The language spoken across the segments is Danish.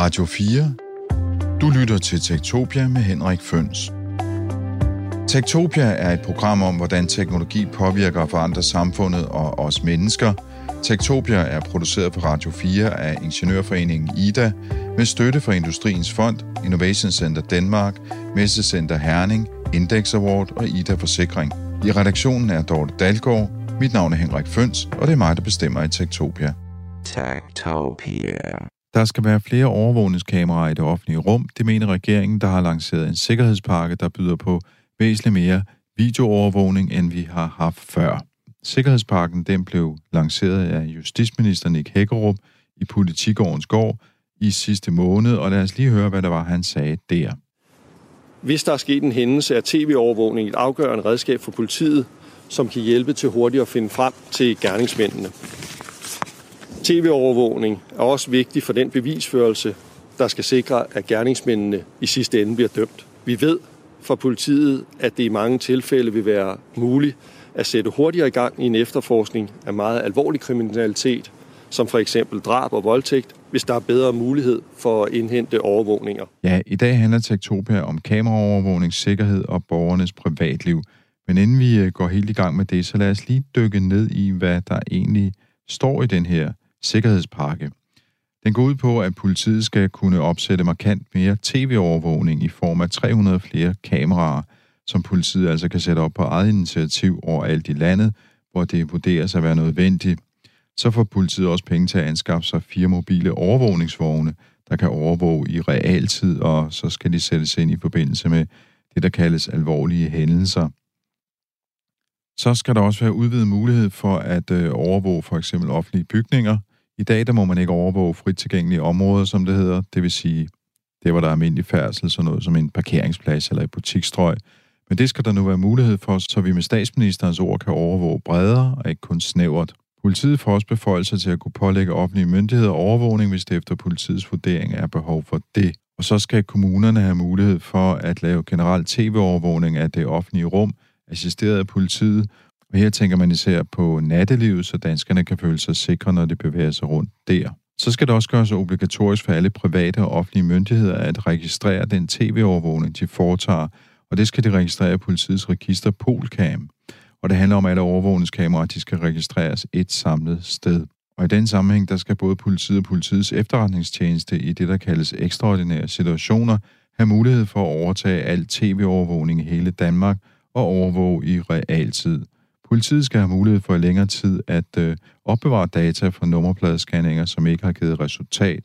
Radio 4. Du lytter til Tektopia med Henrik Føns. Tektopia er et program om, hvordan teknologi påvirker og forandrer samfundet og os mennesker. Tektopia er produceret på Radio 4 af Ingeniørforeningen IDA med støtte fra Industriens Fond, Innovation Center Danmark, Messecenter Herning, Index Award og IDA Forsikring. I redaktionen er Dorte Dalgaard. Mit navn er Henrik Føns, og det er mig, der bestemmer i Tektopia. Tektopia. Der skal være flere overvågningskameraer i det offentlige rum. Det mener regeringen, der har lanceret en sikkerhedspakke, der byder på væsentligt mere videoovervågning, end vi har haft før. Sikkerhedspakken den blev lanceret af justitsminister Nick Hækkerup i Politikårens gård i sidste måned, og lad os lige høre, hvad der var, han sagde der. Hvis der er sket en hændelse, er tv-overvågning et afgørende redskab for politiet, som kan hjælpe til hurtigt at finde frem til gerningsmændene. TV-overvågning er også vigtig for den bevisførelse, der skal sikre, at gerningsmændene i sidste ende bliver dømt. Vi ved fra politiet, at det i mange tilfælde vil være muligt at sætte hurtigere i gang i en efterforskning af meget alvorlig kriminalitet, som for eksempel drab og voldtægt, hvis der er bedre mulighed for at indhente overvågninger. Ja, i dag handler Tektopia om kameraovervågning, sikkerhed og borgernes privatliv. Men inden vi øh, går helt i gang med det, så lad os lige dykke ned i, hvad der egentlig står i den her sikkerhedspakke. Den går ud på, at politiet skal kunne opsætte markant mere tv-overvågning i form af 300 flere kameraer, som politiet altså kan sætte op på eget initiativ overalt i landet, hvor det vurderes at være nødvendigt. Så får politiet også penge til at anskaffe sig fire mobile overvågningsvogne, der kan overvåge i realtid, og så skal de sættes ind i forbindelse med det, der kaldes alvorlige hændelser. Så skal der også være udvidet mulighed for at øh, overvåge for eksempel offentlige bygninger. I dag der må man ikke overvåge frit tilgængelige områder, som det hedder. Det vil sige, det hvor der er almindelig færdsel, sådan noget som en parkeringsplads eller et butikstrøg. Men det skal der nu være mulighed for, så vi med statsministerens ord kan overvåge bredere og ikke kun snævert. Politiet får også beføjelser til at kunne pålægge offentlige myndigheder overvågning, hvis det efter politiets vurdering er behov for det. Og så skal kommunerne have mulighed for at lave generelt tv-overvågning af det offentlige rum, assisteret af politiet. Og her tænker man især på nattelivet, så danskerne kan føle sig sikre, når de bevæger sig rundt der. Så skal det også gøres obligatorisk for alle private og offentlige myndigheder at registrere den tv-overvågning, de foretager, og det skal de registrere i politiets register Polcam. Og det handler om, at alle overvågningskameraer de skal registreres et samlet sted. Og i den sammenhæng, der skal både politiet og politiets efterretningstjeneste i det, der kaldes ekstraordinære situationer, have mulighed for at overtage al tv-overvågning i hele Danmark og overvåge i realtid. Politiet skal have mulighed for i længere tid at øh, opbevare data fra nummerpladescanninger, som ikke har givet resultat.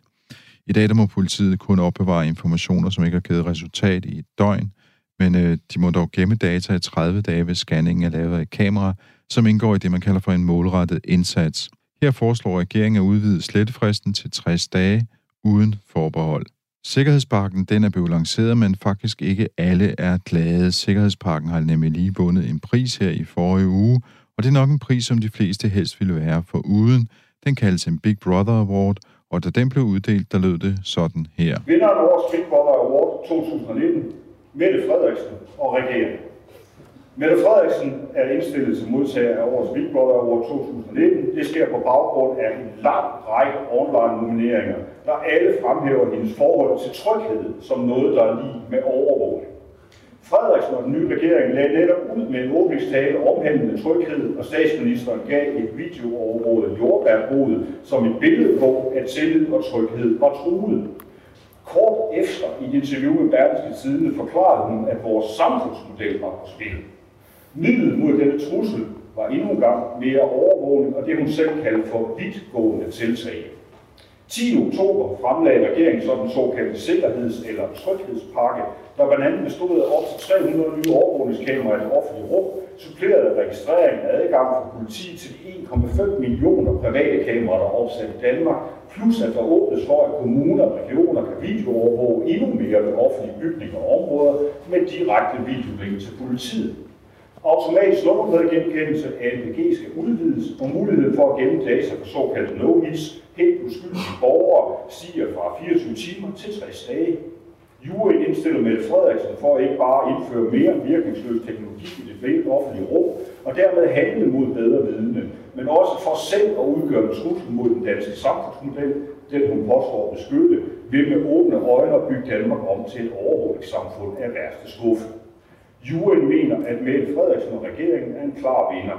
I dag der må politiet kun opbevare informationer, som ikke har givet resultat i et døgn, men øh, de må dog gemme data i 30 dage, hvis scanningen er lavet af kamera, som indgår i det, man kalder for en målrettet indsats. Her foreslår regeringen at udvide slettefristen til 60 dage uden forbehold. Sikkerhedsparken den er blevet lanceret, men faktisk ikke alle er glade. Sikkerhedsparken har nemlig lige vundet en pris her i forrige uge, og det er nok en pris, som de fleste helst ville være for uden. Den kaldes en Big Brother Award, og da den blev uddelt, der lød det sådan her. Vinderen af årets Big Brother Award 2019, Mette Frederiksen og regeringen. Mette Frederiksen er indstillet som modtager af årets Big Brother Award 2019. Det sker på baggrund af en lang række online nomineringer, der alle fremhæver hendes forhold til tryghed som noget, der er lige med overvågning. Frederiksen og den nye regering lagde netop ud med en åbningstale omhandlende tryghed, og statsministeren gav et videoovervåget jordbærbrud som et billede på, at tillid og tryghed var truet. Kort efter i et interview med Berlingske Tidene forklarede hun, at vores samfundsmodel var på spil. Midlet mod denne trussel var endnu en gang mere overvågning, og det hun selv kaldte for vidtgående tiltag. 10. oktober fremlagde regeringen så den såkaldte sikkerheds- eller tryghedspakke, der blandt andet bestod af op til 300 nye overvågningskameraer i det offentlige rum, suppleret af registrering af adgang for politi til 1,5 millioner private kameraer, der er opsat i Danmark, plus at der åbnes for, at kommuner og regioner kan videoovervåge endnu mere ved offentlige bygninger og områder med direkte videolink til politiet. Automatisk nummerpladegenkendelse ANPG skal udvides, og muligheden for at gemme data for såkaldte no-hits helt uskyldige borgere stiger fra 24 timer til 60 dage. Jury indstiller Mette Frederiksen for ikke bare indføre mere virkningsløs teknologi i det frie offentlige rum, og dermed handle mod bedre vidne, men også for selv at udgøre en trussel mod den danske samfundsmodel, den hun påstår at beskytte, ved med åbne øjne bygge Danmark om til et overvågningssamfund af værste skuffe. Juen mener, at Mette Frederiksen og regeringen er en klar vinder.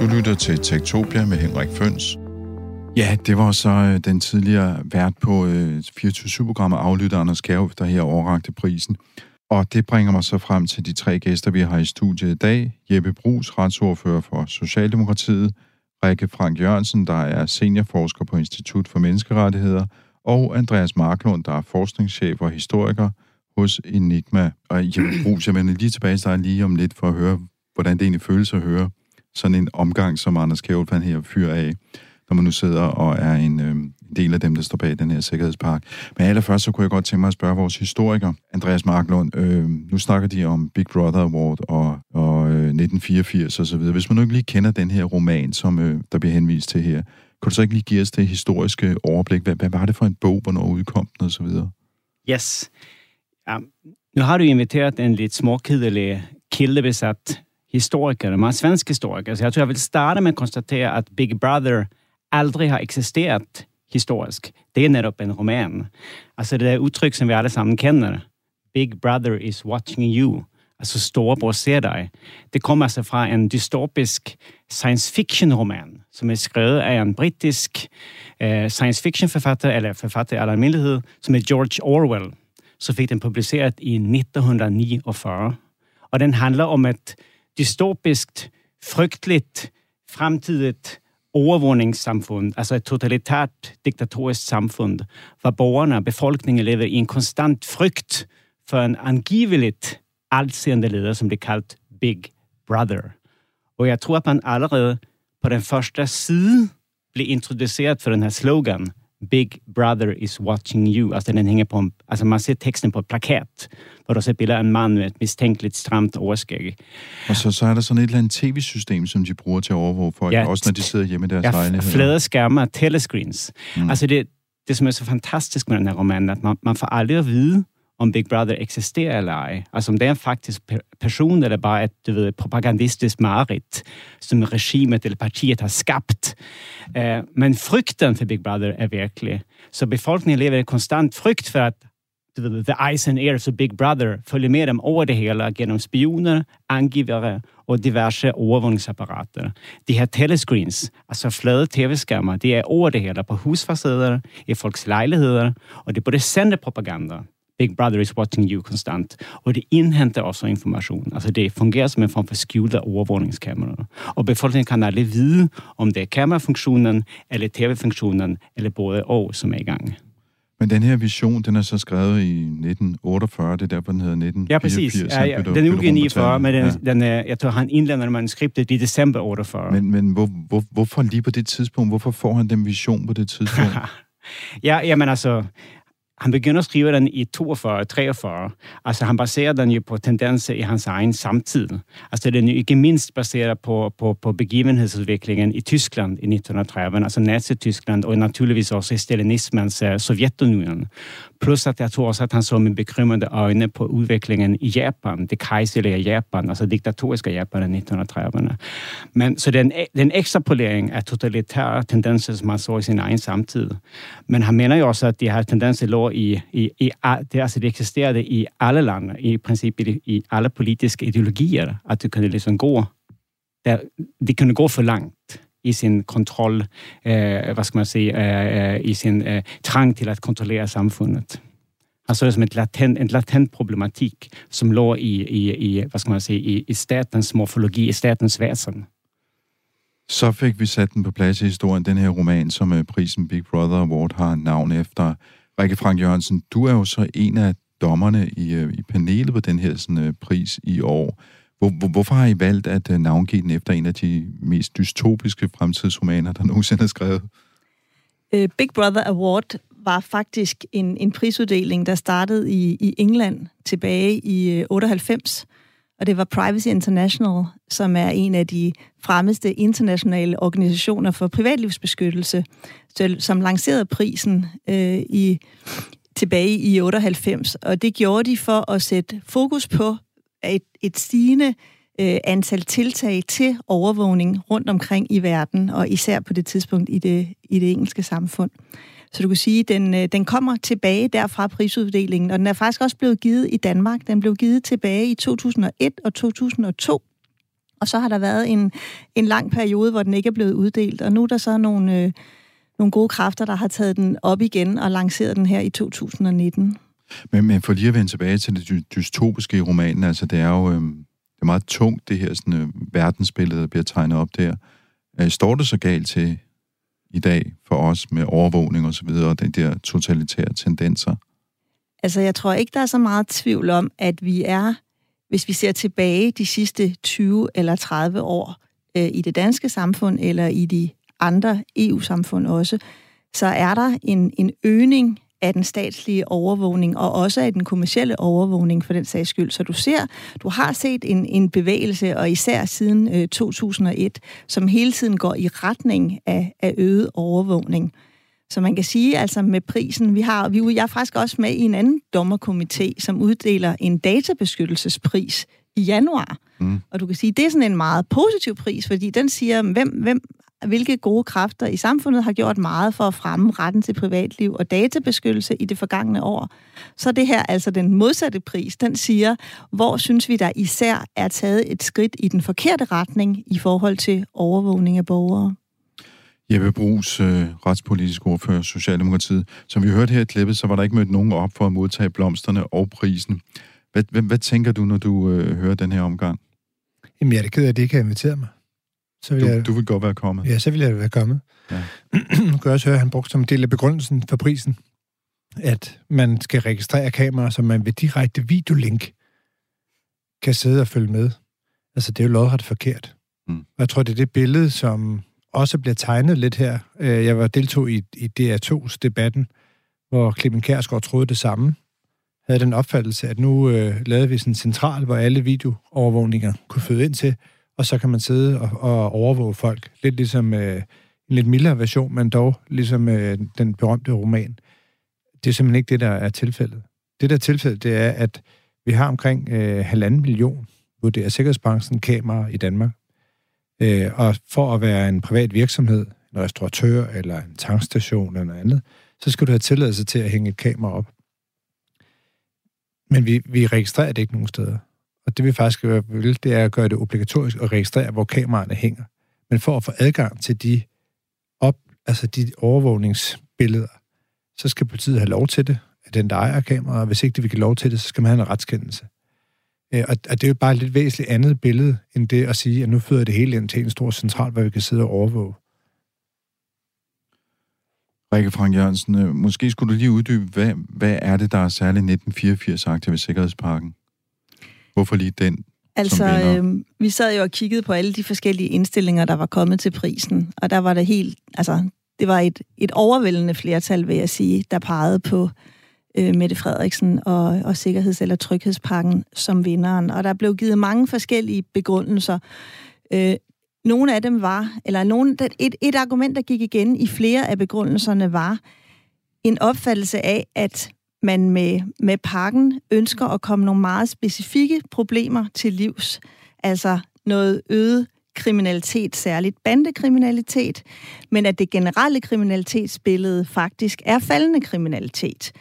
Du lytter til Tektopia med Henrik Føns. Ja, det var så øh, den tidligere vært på øh, 24-programmet Aflytter Anders Kjærhoff, der her overrakte prisen. Og det bringer mig så frem til de tre gæster, vi har i studiet i dag. Jeppe Brugs, retsordfører for Socialdemokratiet. Rikke Frank Jørgensen, der er seniorforsker på Institut for Menneskerettigheder. Og Andreas Marklund, der er forskningschef og historiker hos Enigma. Og jeg vil jeg vender lige tilbage til dig lige om lidt for at høre, hvordan det egentlig føles at høre sådan en omgang, som Anders Kjærhoff her fyrer af når man nu sidder og er en øh, del af dem, der står bag den her sikkerhedspark. Men allerførst, så kunne jeg godt tænke mig at spørge vores historiker, Andreas Marklund. Øh, nu snakker de om Big Brother Award og, og øh, 1984 osv. Hvis man nu ikke lige kender den her roman, som øh, der bliver henvist til her, kan du så ikke lige give os det historiske overblik? Hvad, hvad var det for en bog, hvornår udkom den osv.? Yes. Um, nu har du inviteret en lidt småkedelig kildebesat historiker, man svensk historiker, så jeg tror jeg vil starte med at konstatere, at Big Brother aldrig har eksisteret historisk. Det er netop en roman. Altså det der udtryk, som vi alle sammen kender. Big brother is watching you. Altså storebror ser dig. Det kommer altså fra en dystopisk science fiction-roman, som er skrevet af en britisk øh, uh, science fiction-forfatter, eller forfatter i almindelighed, som er George Orwell. Så fik den publiceret i 1949. Og den handler om et dystopiskt, frygteligt, fremtidigt overvågningssamfund, altså et totalitært, diktatoriskt samfund, hvor borgerne, befolkningen lever i en konstant frygt for en angiveligt altseende leder, som det kaldt Big Brother. Og jeg tror, at man allerede på den første side blev introduceret for den her slogan, Big Brother is watching you. Alltså den hänger på en, alltså man ser texten på et plakat, hvor der så billeder en mand med et mistænkeligt stramt overskæg. Og så, så er der sådan et eller andet tv-system, som de bruger til at overvåge folk, ja, også når de sidder hjemme i deres ja, lejlighed. flade skærme telescreens. Mm. Altså det, det, som er så fantastisk med den her roman, at man, man får aldrig at vide, om Big Brother eksisterer eller ej. Altså om det er en faktisk person, eller bare et du ved, propagandistisk mareridt, som regimet eller partiet har skabt. Eh, men frygten for Big Brother er virkelig. Så befolkningen lever i konstant frygt for at du ved, the eyes and ears of Big Brother følger med dem over det hele gennem spioner, angivere og diverse overvågningsapparater. De her telescreens, altså flade tv-skærmer, de er over det hele på husfacader, i folks lejligheder, og det både sender propaganda, Big Brother is watching you konstant. Och det inhämtar också information. Alltså det fungerar som en form för skjulte overvågningskameraer. Och befolkningen kan aldrig vide, om det er kamerafunktionen, eller tv-funktionen, eller både og, som er i gang. Men den her vision, den er så skrevet i 1948, det er derfor, den hedder 1984. Ja, præcis. Ja, ja. Den er udgivet i 49, men den, ja. den jeg tror, han indlander manuskriptet i december 48. Men, men hvor, hvor, hvorfor lige på det tidspunkt? Hvorfor får han den vision på det tidspunkt? ja, jamen altså, han begynder at skrive den i 42, 43. Altså han baserer den jo på tendenser i hans egen samtid. Altså den er jo ikke mindst baseret på, på, på begivenhedsudviklingen i Tyskland i 1930, altså Nazi-Tyskland og naturligvis også i stalinismens øh, Sovjetunionen. Plus at jeg tror også, at han så med bekymrede øjne på udviklingen i Japan, det kejserlige Japan, altså diktatoriske Japan i 1930'erne. Men så den, den ekstrapolering af totalitære tendenser, som han så i sin egen samtid. Men han mener jo også, at de her tendenser lå i, i, i det, altså det eksisterede i alle lande, i princip i, i alle politiske ideologier, at det kunne liksom gå, det, det kunne gå for langt i sin kontroll, eh, øh, vad ska man säga, eh, øh, øh, i sin eh, trang till att kontrollera samfundet. Han såg det som ett latent, en latent problematik som låg i, i, i, vad ska man säga, i, i statens morfologi, i statens væsen. Så fik vi sat den på plads i historien, den her roman, som prisen Big Brother Award har navn efter. Rikke Frank Jørgensen, du er jo så en af dommerne i, i panelet på den her sådan, pris i år. Hvor, hvor, hvorfor har I valgt at øh, navngive den efter en af de mest dystopiske fremtidsromaner, der nogensinde er skrevet? Øh, Big Brother Award var faktisk en, en prisuddeling, der startede i, i England tilbage i øh, 98. Og det var Privacy International, som er en af de fremmeste internationale organisationer for privatlivsbeskyttelse, som lancerede prisen øh, i tilbage i 98. Og det gjorde de for at sætte fokus på et, et stigende øh, antal tiltag til overvågning rundt omkring i verden, og især på det tidspunkt i det, i det engelske samfund. Så du kan sige, at den, øh, den kommer tilbage derfra prisuddelingen, og den er faktisk også blevet givet i Danmark. Den blev givet tilbage i 2001 og 2002. Og så har der været en, en lang periode, hvor den ikke er blevet uddelt, og nu er der så nogle, øh, nogle gode kræfter, der har taget den op igen og lanceret den her i 2019. Men, men for lige at vende tilbage til det dystopiske i romanen, altså det er jo øh, det er meget tungt, det her sådan, øh, verdensbillede, der bliver tegnet op der. Øh, står det så galt til i dag for os med overvågning og så videre, og den der totalitære tendenser? Altså, jeg tror ikke, der er så meget tvivl om, at vi er, hvis vi ser tilbage de sidste 20 eller 30 år øh, i det danske samfund, eller i de andre EU-samfund også, så er der en, en øgning af den statslige overvågning, og også af den kommercielle overvågning for den sags skyld. Så du ser, du har set en, en bevægelse, og især siden øh, 2001, som hele tiden går i retning af, af øget overvågning. Så man kan sige, altså med prisen, vi har, vi, jeg er faktisk også med i en anden dommerkomité, som uddeler en databeskyttelsespris i januar. Mm. Og du kan sige, det er sådan en meget positiv pris, fordi den siger, hvem, hvem hvilke gode kræfter i samfundet har gjort meget for at fremme retten til privatliv og databeskyttelse i det forgangne år. Så det her altså den modsatte pris, den siger, hvor synes vi der især er taget et skridt i den forkerte retning i forhold til overvågning af borgere. Jeppe Brugs, øh, retspolitisk ordfører Socialdemokratiet. Som vi hørte her i klippet, så var der ikke mødt nogen op for at modtage blomsterne og prisen. Hvad, hvad, hvad tænker du, når du øh, hører den her omgang? Jamen, jeg er det ked af, at det ikke har inviteret mig. Så vil du, jeg, du vil godt være kommet? Ja, så vil jeg være kommet. Ja. nu kan jeg også høre, at han brugte som del af begrundelsen for prisen, at man skal registrere kameraer, så man ved direkte videolink kan sidde og følge med. Altså, det er jo lodret forkert. Mm. Og jeg tror, det er det billede, som også bliver tegnet lidt her. Øh, jeg var deltog i, i DR2's debatten, hvor Clemen Kærsgaard troede det samme. Havde den opfattelse, at nu øh, lavede vi sådan en central, hvor alle videoovervågninger kunne føde ind til, og så kan man sidde og, og overvåge folk. Lidt ligesom øh, en lidt mildere version, men dog ligesom øh, den berømte roman. Det er simpelthen ikke det, der er tilfældet. Det, der er tilfældet, det er, at vi har omkring øh, halvanden million, vurderer Sikkerhedsbranchen, kameraer i Danmark. Øh, og for at være en privat virksomhed, en restauratør eller en tankstation eller noget andet, så skal du have tilladelse til at hænge et kamera op. Men vi, vi registrerer det ikke nogen steder. Og det vi faktisk vil, det er at gøre det obligatorisk at registrere, hvor kameraerne hænger. Men for at få adgang til de, op, altså de overvågningsbilleder, så skal politiet have lov til det, at den, der ejer kameraet, og hvis ikke de vil give lov til det, så skal man have en retskendelse. Øh, og det er jo bare et lidt væsentligt andet billede, end det at sige, at nu fører det hele ind til en stor central, hvor vi kan sidde og overvåge. Rikke Frank Jørgensen, øh, måske skulle du lige uddybe, hvad, hvad er det, der er særligt 1984 ved Sikkerhedsparken? Hvorfor lige den? Altså, øh, vi sad jo og kiggede på alle de forskellige indstillinger, der var kommet til prisen, og der var det helt, altså, det var et, et overvældende flertal, vil jeg sige, der pegede på øh, Mette Frederiksen og, og Sikkerheds- eller Tryghedspakken som vinderen. Og der blev givet mange forskellige begrundelser. Øh, nogle af dem var, eller nogle, et, et argument, der gik igen i flere af begrundelserne, var en opfattelse af, at man med, med pakken ønsker at komme nogle meget specifikke problemer til livs. Altså noget øget kriminalitet, særligt bandekriminalitet, men at det generelle kriminalitetsbillede faktisk er faldende kriminalitet.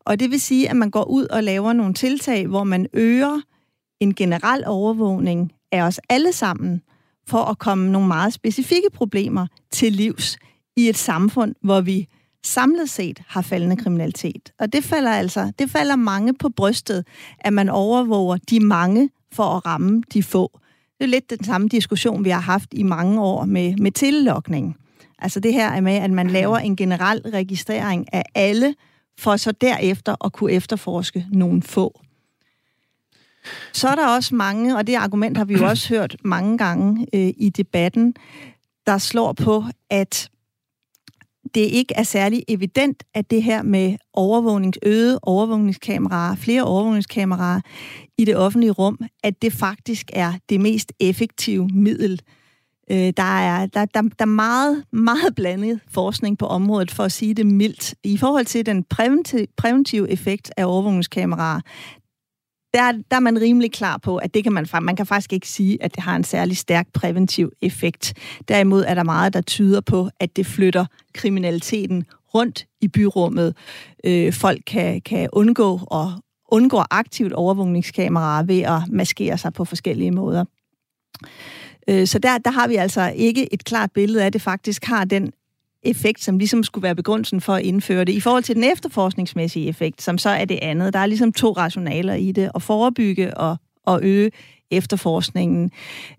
Og det vil sige, at man går ud og laver nogle tiltag, hvor man øger en generel overvågning af os alle sammen, for at komme nogle meget specifikke problemer til livs i et samfund, hvor vi samlet set har faldende kriminalitet. Og det falder altså, det falder mange på brystet, at man overvåger de mange for at ramme de få. Det er lidt den samme diskussion, vi har haft i mange år med, med tillokning. Altså det her er med, at man laver en generel registrering af alle, for så derefter at kunne efterforske nogle få. Så er der også mange, og det argument har vi jo også hørt mange gange øh, i debatten, der slår på, at det ikke er særlig evident, at det her med overvågnings, øget overvågningskameraer, flere overvågningskameraer i det offentlige rum, at det faktisk er det mest effektive middel. Øh, der, er, der, der, der er meget, meget blandet forskning på området, for at sige det mildt. I forhold til den præventive, præventive effekt af overvågningskameraer, der, der er man rimelig klar på, at det kan man, man kan faktisk ikke sige, at det har en særlig stærk præventiv effekt. Derimod er der meget, der tyder på, at det flytter kriminaliteten rundt i byrummet. Øh, folk kan, kan undgå og undgår aktivt overvågningskameraer ved at maskere sig på forskellige måder. Øh, så der, der har vi altså ikke et klart billede af, at det faktisk har den effekt, som ligesom skulle være begrundelsen for at indføre det. I forhold til den efterforskningsmæssige effekt, som så er det andet, der er ligesom to rationaler i det, at forebygge og, og øge efterforskningen.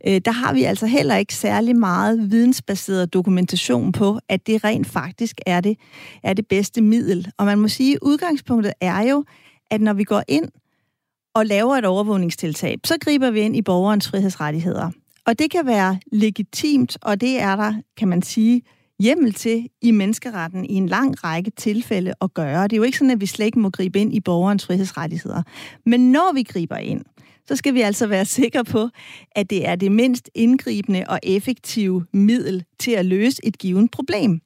Øh, der har vi altså heller ikke særlig meget vidensbaseret dokumentation på, at det rent faktisk er det, er det bedste middel. Og man må sige, at udgangspunktet er jo, at når vi går ind og laver et overvågningstiltag, så griber vi ind i borgerens frihedsrettigheder. Og det kan være legitimt, og det er der, kan man sige, hjemmel til i menneskeretten i en lang række tilfælde at gøre. Det er jo ikke sådan, at vi slet ikke må gribe ind i borgerens frihedsrettigheder. Men når vi griber ind, så skal vi altså være sikre på, at det er det mindst indgribende og effektive middel til at løse et givet problem.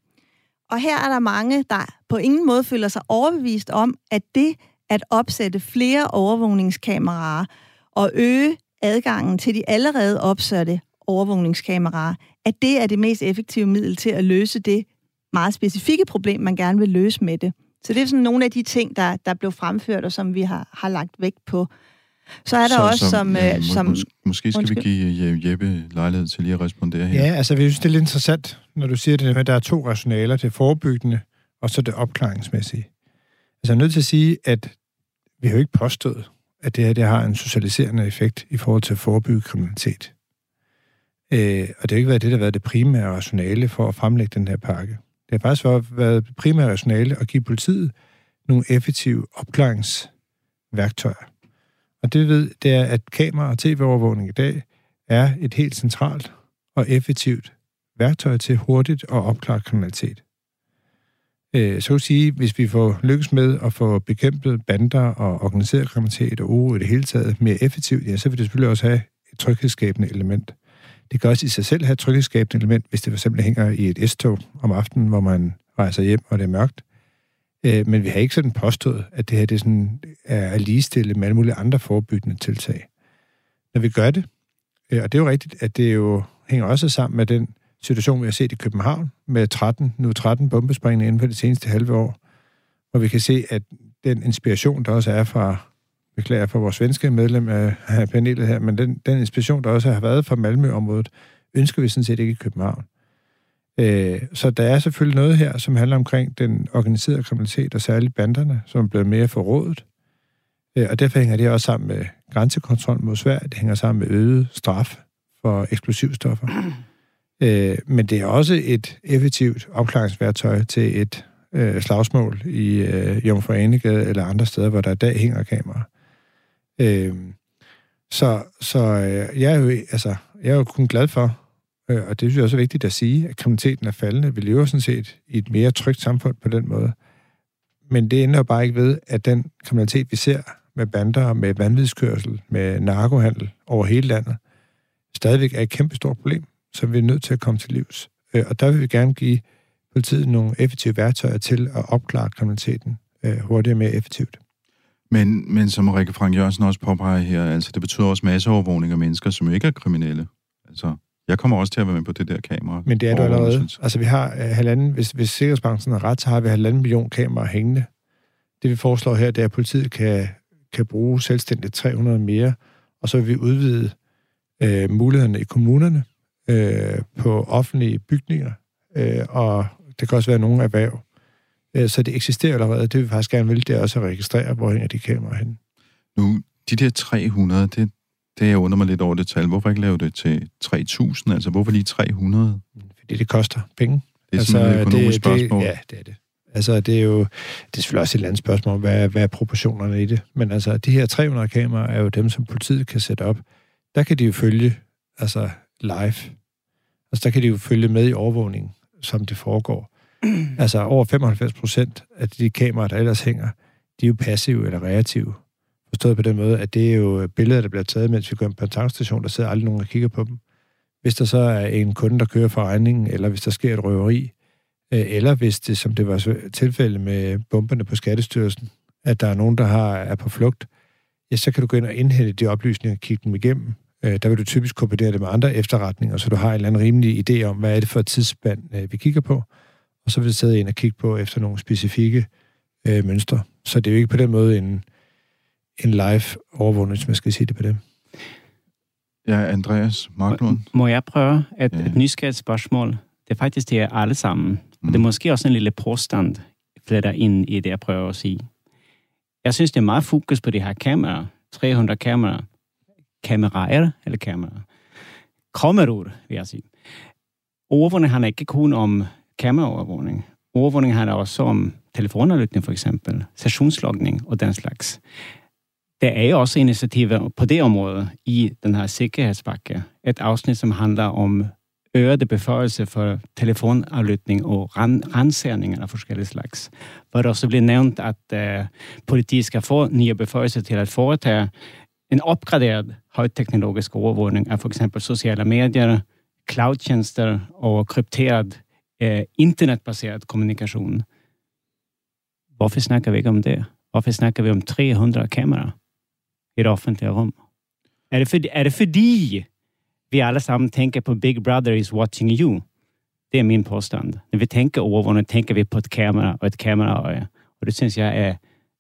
Og her er der mange, der på ingen måde føler sig overbevist om, at det at opsætte flere overvågningskameraer og øge adgangen til de allerede opsatte overvågningskameraer, at det er det mest effektive middel til at løse det meget specifikke problem, man gerne vil løse med det. Så det er sådan nogle af de ting, der, der blev fremført, og som vi har, har lagt vægt på. Så er der så, også, som... Ja, må, som mås- måske skal undskyld. vi give Jeppe lejlighed til lige at respondere her. Ja, altså, vi synes, det er lidt interessant, når du siger det med, at der er to rationaler, det forebyggende, og så det opklaringsmæssige. Altså, jeg er nødt til at sige, at vi har jo ikke påstået, at det her det har en socialiserende effekt i forhold til at forebygge kriminalitet. Øh, og det har ikke været det, der har været det primære rationale for at fremlægge den her pakke. Det har faktisk været det primære rationale at give politiet nogle effektive opklaringsværktøjer. Og det ved, det er, at kamera- og tv-overvågning i dag er et helt centralt og effektivt værktøj til hurtigt at opklare kriminalitet. Øh, så kan sige, hvis vi får lykkes med at få bekæmpet bander og organiseret kriminalitet og uro i det hele taget mere effektivt, ja, så vil det selvfølgelig også have et tryghedsskabende element. Det kan også i sig selv have et tryghedsskabende element, hvis det for eksempel hænger i et S-tog om aftenen, hvor man rejser hjem, og det er mørkt. Øh, men vi har ikke sådan påstået, at det her det sådan er ligestillet med alle mulige andre forebyggende tiltag. Når vi gør det, øh, og det er jo rigtigt, at det jo hænger også sammen med den situation, vi har set i København med 13, nu 13 bombesprængninger inden for det seneste halve år, hvor vi kan se, at den inspiration, der også er fra, beklager for vores svenske medlem øh, af, af panelet her, men den, den inspiration, der også har været fra Malmø-området, ønsker vi sådan set ikke i København. Øh, så der er selvfølgelig noget her, som handler omkring den organiserede kriminalitet, og særligt banderne, som er blevet mere forrådet. Øh, og derfor hænger det også sammen med grænsekontrol mod Sverige, det hænger sammen med øget straf for eksplosivstoffer. Øh, men det er også et effektivt opklaringsværktøj til et øh, slagsmål i øh, Jomfru Anegade eller andre steder, hvor der i dag hænger kamera. Øh, så så øh, jeg, er jo, altså, jeg er jo kun glad for, øh, og det synes jeg også er vigtigt at sige, at kriminaliteten er faldende. Vi lever sådan set i et mere trygt samfund på den måde. Men det ender jo bare ikke ved, at den kriminalitet, vi ser med bander, med vanvidskørsel, med narkohandel over hele landet, stadigvæk er et kæmpe stort problem som vi er nødt til at komme til livs. Øh, og der vil vi gerne give politiet nogle effektive værktøjer til at opklare kriminaliteten øh, hurtigere og mere effektivt. Men, men som Rikke Frank Jørgensen også påpeger her, altså det betyder også masseovervågning af mennesker, som ikke er kriminelle. Altså, jeg kommer også til at være med på det der kamera. Men det er du allerede. Altså, vi har uh, halvanden, hvis, hvis Sikkerhedsbanken har ret, så har vi halvanden million kameraer hængende. Det vi foreslår her, det er, at politiet kan, kan bruge selvstændigt 300 mere, og så vil vi udvide uh, mulighederne i kommunerne øh, på offentlige bygninger, øh, og det kan også være nogle erhverv. Øh, så det eksisterer allerede. Det vi faktisk gerne vil, det er også at registrere, hvor hænger de kameraer hen. Nu, de der 300, det, det jeg undrer mig lidt over det tal. Hvorfor ikke lave det til 3.000? Altså, hvorfor lige 300? Fordi det koster penge. Det er altså, sådan et økonomisk det, spørgsmål. Det, ja, det er det. Altså, det er jo det er selvfølgelig også et andet spørgsmål, hvad, hvad er proportionerne i det? Men altså, de her 300 kameraer er jo dem, som politiet kan sætte op. Der kan de jo følge altså, live. Altså, der kan de jo følge med i overvågningen, som det foregår. altså, over 95 procent af de kameraer, der ellers hænger, de er jo passive eller reaktive. Forstået på den måde, at det er jo billeder, der bliver taget, mens vi kører på en tankstation, der sidder aldrig nogen og kigger på dem. Hvis der så er en kunde, der kører for regningen, eller hvis der sker et røveri, øh, eller hvis det, som det var tilfælde med bomberne på Skattestyrelsen, at der er nogen, der har, er på flugt, ja, så kan du gå ind og indhente de oplysninger og kigge dem igennem. Øh, der vil du typisk kombinere det med andre efterretninger, så du har en eller anden rimelig idé om, hvad er det for et tidsspand, øh, vi kigger på. Og så vil du sidde ind og kigge på efter nogle specifikke øh, mønstre. Så det er jo ikke på den måde en, en live overvågning, hvis man skal sige det på det. Ja, Andreas Marklund. Må jeg prøve et, Ja. et nysgerrigt spørgsmål? Det er faktisk til jer alle sammen. Og det er måske også en lille påstand, fletter ind i det, jeg prøver at sige. Jeg synes, det er meget fokus på de her kameraer. 300 kameraer. Kameraer eller kameraer? Kameror, vil jeg sige. Overvågning handler ikke kun om kameraovervågning. Overvågning handler også om telefonaflytning for eksempel, sessionslogning og den slags. Der er jo også initiativer på det område i den her sikkerhedspakke. Et afsnit, som handler om øgede beføjelser for telefonaflytning og ran, af forskellige slags. Hvor det også bliver nævnt, at uh, politiet skal få nye beføjelser til at foretage en opgraderet højteknologisk overvågning af for eksempel sociale medier, cloudtjenester og krypteret uh, internetbaseret kommunikation. Hvorfor snakker vi om det? Hvorfor snakker vi om 300 kameraer i det offentlige rum? Er det, for, er det fordi vi alle sammen tænker på Big Brother is watching you? Det er min påstand. Når vi tænker overvågning, tænker vi på et kamera og et kameraøje. Og det synes jeg er,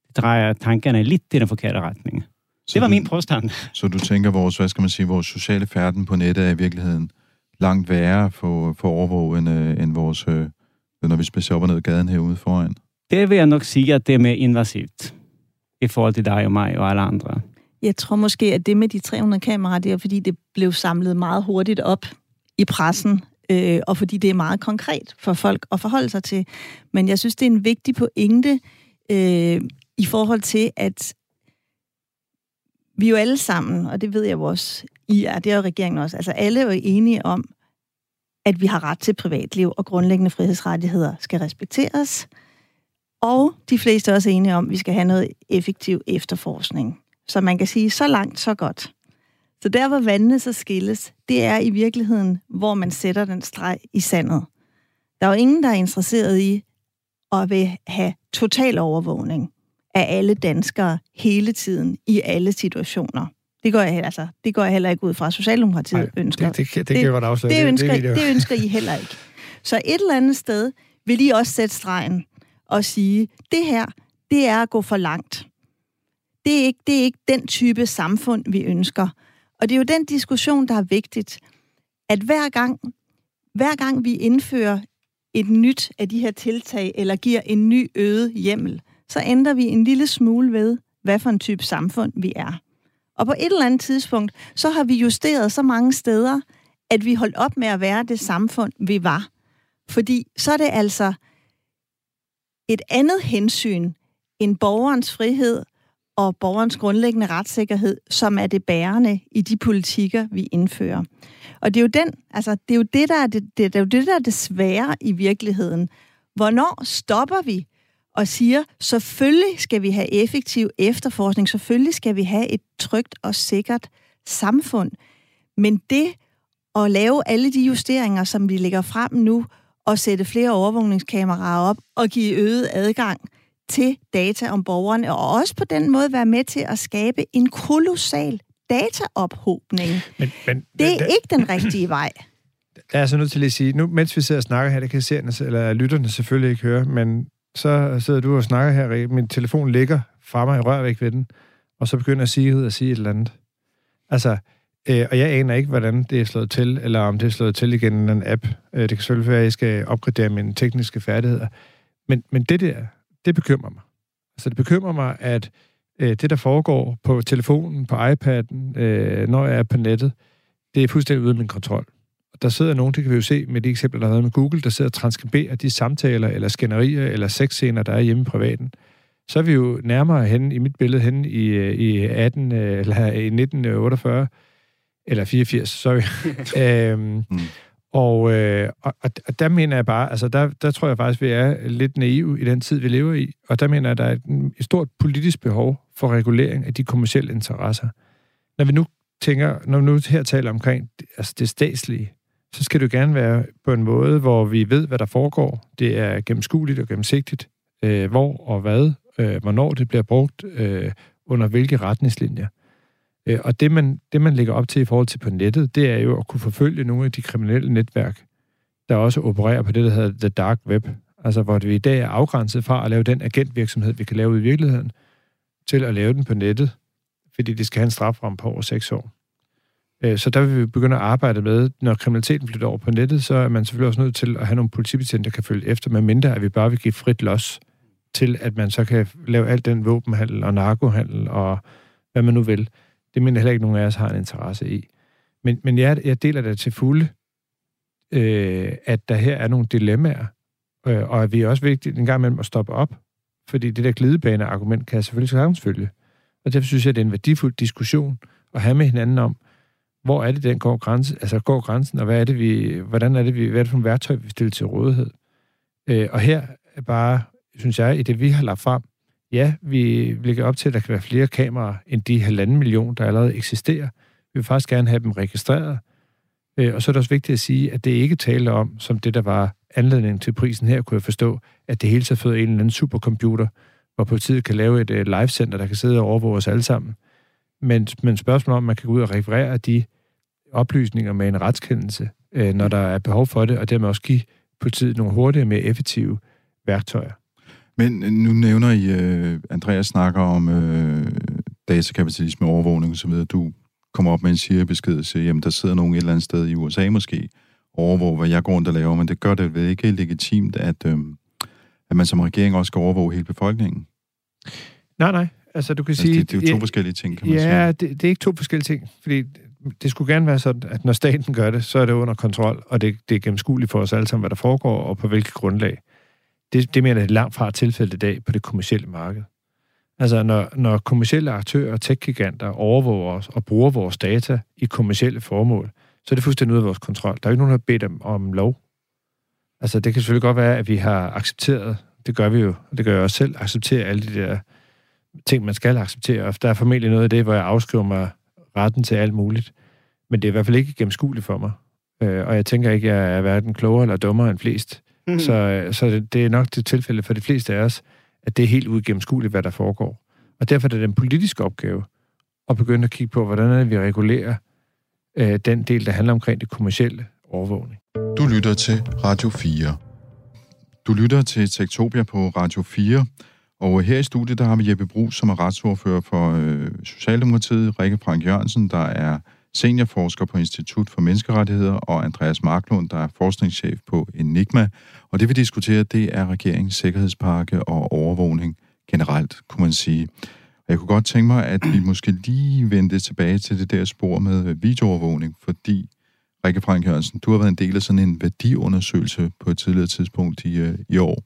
det drejer tankerne lidt i den forkerte retning. Så Det var du- min påstand. Så du tænker, vores, hvad skal man sige, vores sociale færden på nettet er i virkeligheden langt værre for, for overvåg, end, øh, end vores, øh, når vi spacerer op og ned ad gaden herude foran. Det vil jeg nok sige, at det er mere invasivt i forhold til dig og mig og alle andre. Jeg tror måske, at det med de 300 kameraer, det er fordi, det blev samlet meget hurtigt op i pressen, øh, og fordi det er meget konkret for folk at forholde sig til. Men jeg synes, det er en vigtig pointe øh, i forhold til, at vi jo alle sammen, og det ved jeg jo også, I er, det er jo regeringen også, altså alle er jo enige om, at vi har ret til privatliv, og grundlæggende frihedsrettigheder skal respekteres. Og de fleste er også enige om, at vi skal have noget effektiv efterforskning. Så man kan sige, så langt, så godt. Så der, hvor vandene så skilles, det er i virkeligheden, hvor man sætter den streg i sandet. Der er jo ingen, der er interesseret i at vil have total overvågning af alle danskere hele tiden, i alle situationer. Det går jeg, altså, det går jeg heller ikke ud fra, at Socialdemokratiet Nej, ønsker. det, det, det, det kan jeg godt afsløre. Det ønsker, det, det, det ønsker I heller ikke. Så et eller andet sted vil I også sætte stregen og sige, det her, det er at gå for langt. Det er, ikke, det er ikke den type samfund, vi ønsker. Og det er jo den diskussion, der er vigtigt, at hver gang, hver gang vi indfører et nyt af de her tiltag, eller giver en ny øget hjemmel, så ændrer vi en lille smule ved, hvad for en type samfund vi er. Og på et eller andet tidspunkt, så har vi justeret så mange steder, at vi holdt op med at være det samfund, vi var. Fordi så er det altså et andet hensyn end borgerens frihed og borgerens grundlæggende retssikkerhed, som er det bærende i de politikker, vi indfører. Og det er jo, den, altså, det, er jo det, der er det, det, det, er jo det, der er det svære i virkeligheden. Hvornår stopper vi og siger, selvfølgelig skal vi have effektiv efterforskning, selvfølgelig skal vi have et trygt og sikkert samfund. Men det at lave alle de justeringer, som vi lægger frem nu, og sætte flere overvågningskameraer op og give øget adgang til data om borgerne, og også på den måde være med til at skabe en kolossal dataophobning. Men, men, Det er der, ikke den rigtige vej. der er så nødt til at sige, nu mens vi sidder og snakker her, det kan seerne, eller lytterne selvfølgelig ikke høre, men så sidder du og snakker her, min telefon ligger fra mig i rørvæk ved den, og så begynder Sigrid at sige et eller andet. Altså, øh, og jeg aner ikke, hvordan det er slået til, eller om det er slået til igen i en app. Øh, det kan selvfølgelig være, at jeg skal opgradere mine tekniske færdigheder. Men, men det der, det bekymrer mig. Altså, det bekymrer mig, at øh, det, der foregår på telefonen, på iPad'en, øh, når jeg er på nettet, det er fuldstændig uden min kontrol. Der sidder nogen, det kan vi jo se med de eksempler, der har været med Google, der sidder og transkriberer de samtaler, eller skænderier, eller sexscener, der er hjemme i privaten. Så er vi jo nærmere hen i mit billede, hen i, øh, i 18, øh, eller i 1948, eller 84, sorry. øhm, Mm. og, øh, og, og der mener jeg bare, altså der, der tror jeg faktisk, vi er lidt naive i den tid, vi lever i. Og der mener jeg, der er et, et stort politisk behov for regulering af de kommersielle interesser. Når vi nu tænker, når vi nu her taler omkring altså det statslige, så skal det jo gerne være på en måde, hvor vi ved, hvad der foregår. Det er gennemskueligt og gennemsigtigt, øh, hvor og hvad, øh, hvornår det bliver brugt, øh, under hvilke retningslinjer. Øh, og det man, det, man lægger op til i forhold til på nettet, det er jo at kunne forfølge nogle af de kriminelle netværk, der også opererer på det, der hedder The Dark Web. Altså, hvor vi i dag er afgrænset fra at lave den agentvirksomhed, vi kan lave i virkeligheden, til at lave den på nettet, fordi det skal have en straframme på over seks år. Øh, så der vil vi begynde at arbejde med, når kriminaliteten flytter over på nettet, så er man selvfølgelig også nødt til at have nogle politibetjente, der kan følge efter, med mindre at vi bare vil give frit los til, at man så kan lave alt den våbenhandel og narkohandel og hvad man nu vil. Det mener heller ikke, nogen af os har en interesse i. Men, men jeg, jeg deler det til fulde, øh, at der her er nogle dilemmaer, øh, og at vi er også vigtigt en gang imellem at stoppe op, fordi det der glidebane-argument kan jeg selvfølgelig sagtens følge. Og derfor synes jeg, det er en værdifuld diskussion at have med hinanden om, hvor er det, den går, grænse, altså går grænsen, og hvad er det, vi, hvordan er det, vi, hvad er det for en værktøj, vi stiller til rådighed. Øh, og her er bare, synes jeg, i det, vi har lagt frem, ja, vi lægger op til, at der kan være flere kameraer end de halvanden million, der allerede eksisterer. Vi vil faktisk gerne have dem registreret. Øh, og så er det også vigtigt at sige, at det ikke taler om, som det, der var anledningen til prisen her, kunne jeg forstå, at det hele taget fået en eller anden supercomputer, hvor politiet kan lave et uh, livecenter, der kan sidde og overvåge os alle sammen. Men, men spørgsmålet om, man kan gå ud og referere de oplysninger med en retskendelse, øh, når der er behov for det, og dermed også give politiet nogle hurtige, mere effektive værktøjer. Men øh, nu nævner I, uh, Andreas snakker om uh, datakapitalisme, overvågning osv. Du kommer op med en siger-besked og siger, jamen der sidder nogen et eller andet sted i USA måske, overvåge, hvad jeg går rundt og laver, men det gør det vel ikke legitimt, at, øh, at man som regering også skal overvåge hele befolkningen? Nej, nej. Altså, du kan altså, sige... Det, det er jo to ja, forskellige ting, kan man ja, sige. Ja, det, det er ikke to forskellige ting, fordi det skulle gerne være sådan, at når staten gør det, så er det under kontrol, og det, det er gennemskueligt for os alle sammen, hvad der foregår, og på hvilket grundlag. Det, det mener jeg langt fra tilfældet i dag på det kommercielle marked. Altså, når, når kommercielle aktører og tech-giganter overvåger os og bruger vores data i kommercielle formål, så er det fuldstændig ude af vores kontrol. Der er ikke nogen, der har bedt om, om lov. Altså, det kan selvfølgelig godt være, at vi har accepteret, det gør vi jo, og det gør jeg også selv, acceptere alle de der ting, man skal acceptere. Og der er formentlig noget af det, hvor jeg afskriver mig retten til alt muligt. Men det er i hvert fald ikke gennemskueligt for mig. Øh, og jeg tænker ikke, at jeg er hverken klogere eller dummere end flest. Mm. Så, så det, det er nok det tilfælde for de fleste af os, at det er helt uigennemskueligt, hvad der foregår. Og derfor er det den politiske opgave at begynde at kigge på, hvordan er det, vi regulerer øh, den del, der handler omkring det kommercielle overvågning. Du lytter til Radio 4. Du lytter til Tektopia på Radio 4, og her i studiet, der har vi Jeppe Brus, som er retsordfører for øh, Socialdemokratiet, Rikke Frank Jørgensen, der er seniorforsker på Institut for Menneskerettigheder, og Andreas Marklund, der er forskningschef på Enigma. Og det vi diskuterer, det er regeringens sikkerhedspakke og overvågning generelt, kunne man sige. Og jeg kunne godt tænke mig, at vi måske lige vendte tilbage til det der spor med øh, videoovervågning, fordi Rikke Frank Jørgensen, du har været en del af sådan en værdiundersøgelse på et tidligere tidspunkt i, øh, i år,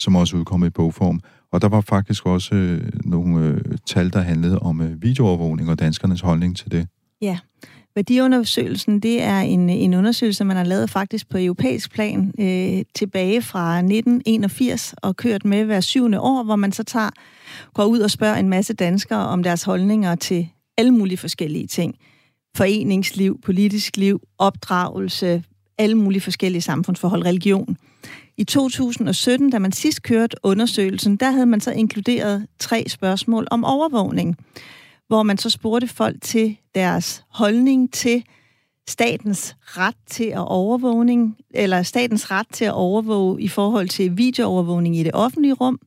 som også udkom i bogform. Og der var faktisk også øh, nogle øh, tal, der handlede om øh, videoovervågning og danskernes holdning til det. Ja, værdiundersøgelsen, det er en, en undersøgelse, man har lavet faktisk på europæisk plan øh, tilbage fra 1981 og kørt med hver syvende år, hvor man så tager, går ud og spørger en masse danskere om deres holdninger til alle mulige forskellige ting. Foreningsliv, politisk liv, opdragelse, alle mulige forskellige samfundsforhold, religion. I 2017, da man sidst kørte undersøgelsen, der havde man så inkluderet tre spørgsmål om overvågning, hvor man så spurgte folk til deres holdning til statens ret til at overvågning, eller statens ret til at overvåge i forhold til videoovervågning i det offentlige rum,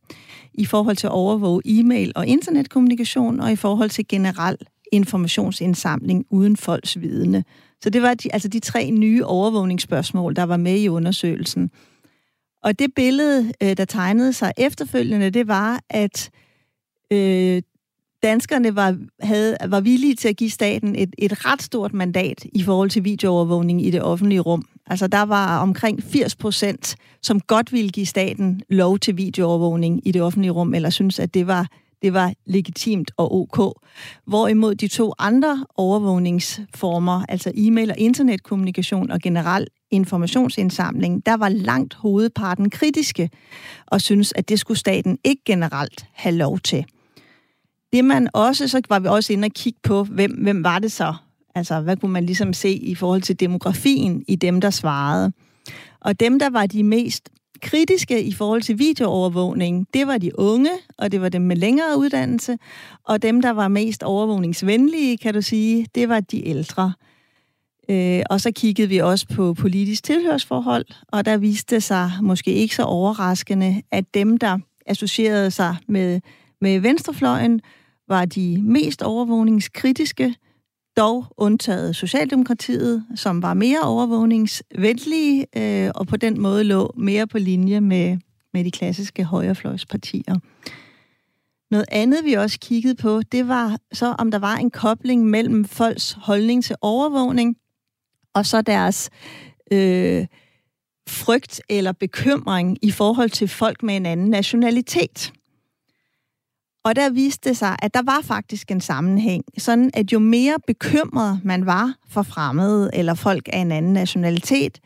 i forhold til at overvåge e-mail og internetkommunikation, og i forhold til generel informationsindsamling uden folks vidne. Så det var de, altså de tre nye overvågningsspørgsmål, der var med i undersøgelsen. Og det billede, øh, der tegnede sig efterfølgende, det var, at øh, danskerne var, havde, var villige til at give staten et, et ret stort mandat i forhold til videoovervågning i det offentlige rum. Altså der var omkring 80 procent, som godt ville give staten lov til videoovervågning i det offentlige rum, eller synes, at det var, det var legitimt og ok. Hvorimod de to andre overvågningsformer, altså e-mail og internetkommunikation og generel informationsindsamling, der var langt hovedparten kritiske og synes, at det skulle staten ikke generelt have lov til. Det man også, så var vi også inde og kigge på, hvem, hvem var det så? Altså, hvad kunne man ligesom se i forhold til demografien i dem, der svarede? Og dem, der var de mest kritiske i forhold til videoovervågning, det var de unge, og det var dem med længere uddannelse, og dem, der var mest overvågningsvenlige, kan du sige, det var de ældre. Øh, og så kiggede vi også på politisk tilhørsforhold, og der viste sig måske ikke så overraskende, at dem, der associerede sig med, med venstrefløjen, var de mest overvågningskritiske, dog undtaget Socialdemokratiet, som var mere overvågningsvenlige, øh, og på den måde lå mere på linje med, med de klassiske højrefløjspartier. Noget andet, vi også kiggede på, det var så, om der var en kobling mellem folks holdning til overvågning og så deres øh, frygt eller bekymring i forhold til folk med en anden nationalitet. Og der viste det sig, at der var faktisk en sammenhæng, sådan at jo mere bekymret man var for fremmede eller folk af en anden nationalitet,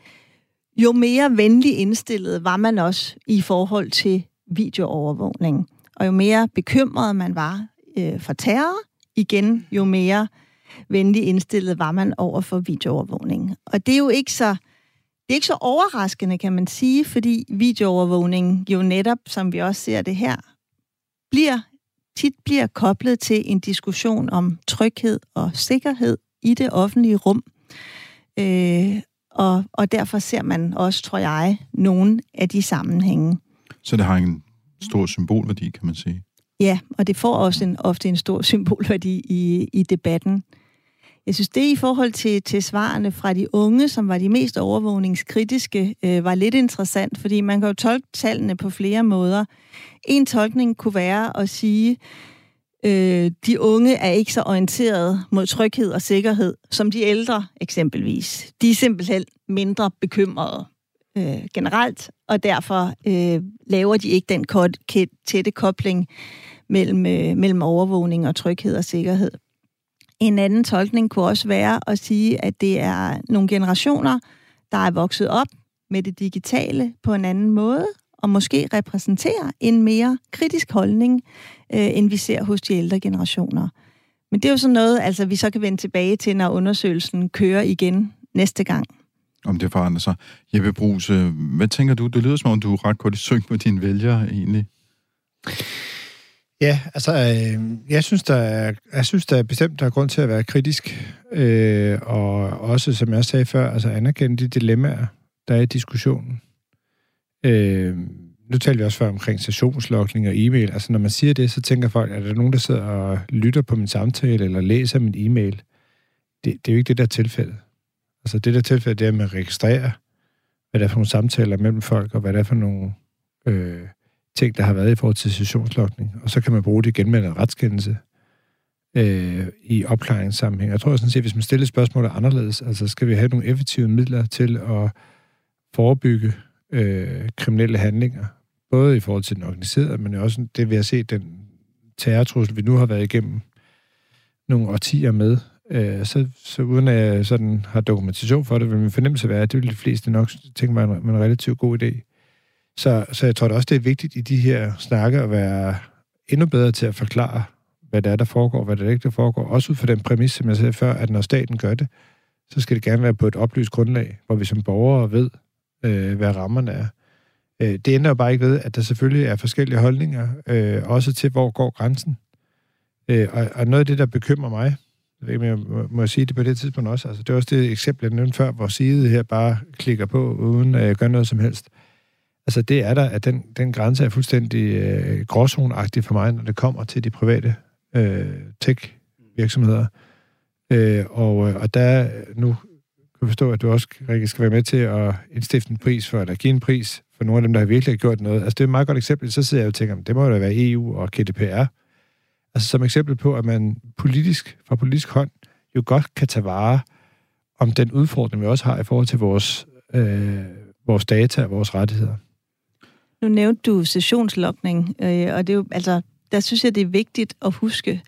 jo mere venlig indstillet var man også i forhold til videoovervågning. Og jo mere bekymret man var øh, for terror, igen, jo mere venlig indstillet var man over for videoovervågning. Og det er jo ikke så, det er ikke så overraskende, kan man sige, fordi videoovervågning jo netop, som vi også ser det her, bliver tit bliver koblet til en diskussion om tryghed og sikkerhed i det offentlige rum. Øh, og, og derfor ser man også, tror jeg, nogle af de sammenhænge. Så det har en stor symbolværdi, kan man sige? Ja, og det får også en, ofte en stor symbolværdi i, i debatten. Jeg synes, det i forhold til, til svarene fra de unge, som var de mest overvågningskritiske, øh, var lidt interessant, fordi man kan jo tolke tallene på flere måder. En tolkning kunne være at sige, øh, de unge er ikke så orienteret mod tryghed og sikkerhed, som de ældre eksempelvis. De er simpelthen mindre bekymrede øh, generelt, og derfor øh, laver de ikke den tætte kobling mellem, øh, mellem overvågning og tryghed og sikkerhed. En anden tolkning kunne også være at sige, at det er nogle generationer, der er vokset op med det digitale på en anden måde, og måske repræsenterer en mere kritisk holdning, øh, end vi ser hos de ældre generationer. Men det er jo sådan noget, altså vi så kan vende tilbage til, når undersøgelsen kører igen næste gang. Om det forandrer sig. Jeppe Brugs, øh, hvad tænker du? Det lyder som om, du er ret godt i synk med dine vælgere egentlig. Ja, altså, øh, jeg, synes, der er, jeg synes, der er bestemt, der er grund til at være kritisk, øh, og også, som jeg sagde før, altså anerkende de dilemmaer, der er i diskussionen. Øh, nu talte vi også før omkring sessionslokning og e-mail. Altså, når man siger det, så tænker folk, er der nogen, der sidder og lytter på min samtale, eller læser min e-mail? Det, det er jo ikke det, der er tilfældet. Altså, det der tilfælde, det er, at man registrerer, hvad der er for nogle samtaler mellem folk, og hvad der er for nogle... Øh, ting, der har været i forhold til sessionslokning, og så kan man bruge det igen med en retskendelse øh, i opklaringssammenhæng. Jeg tror sådan set, hvis man stiller spørgsmålet anderledes, altså skal vi have nogle effektive midler til at forebygge øh, kriminelle handlinger, både i forhold til den organiserede, men også det, vi har set, den terrortrussel, vi nu har været igennem nogle årtier med, øh, så, så uden at jeg sådan har dokumentation for det, vil min fornemmelse være, at det vil de fleste nok tænke mig en, en relativt god idé. Så, så jeg tror da også, det er vigtigt i de her snakke at være endnu bedre til at forklare, hvad det er, der foregår, hvad det er, der foregår. Også ud fra den præmis, som jeg sagde før, at når staten gør det, så skal det gerne være på et oplyst grundlag, hvor vi som borgere ved, øh, hvad rammerne er. Øh, det ændrer jo bare ikke ved, at der selvfølgelig er forskellige holdninger, øh, også til, hvor går grænsen. Øh, og, og noget af det, der bekymrer mig, jeg ved ikke, jeg må, må jeg sige det på det tidspunkt også, altså det er også det eksempel, jeg nævnte før, hvor side her bare klikker på, uden at gøre noget som helst. Altså det er der, at den, den grænse er fuldstændig øh, gråzoneagtig for mig, når det kommer til de private øh, tech-virksomheder. Øh, og, øh, og der, øh, nu kan jeg forstå, at du også, Rikke, skal være med til at indstifte en pris for, eller give en pris for nogle af dem, der har virkelig gjort noget. Altså det er et meget godt eksempel. Så sidder jeg og tænker, det må jo være EU og GDPR. Altså som eksempel på, at man politisk, fra politisk hånd, jo godt kan tage vare om den udfordring, vi også har i forhold til vores, øh, vores data og vores rettigheder. Nu nævnte du sessionslokning, øh, og det er jo, altså, der synes jeg, det er vigtigt at huske,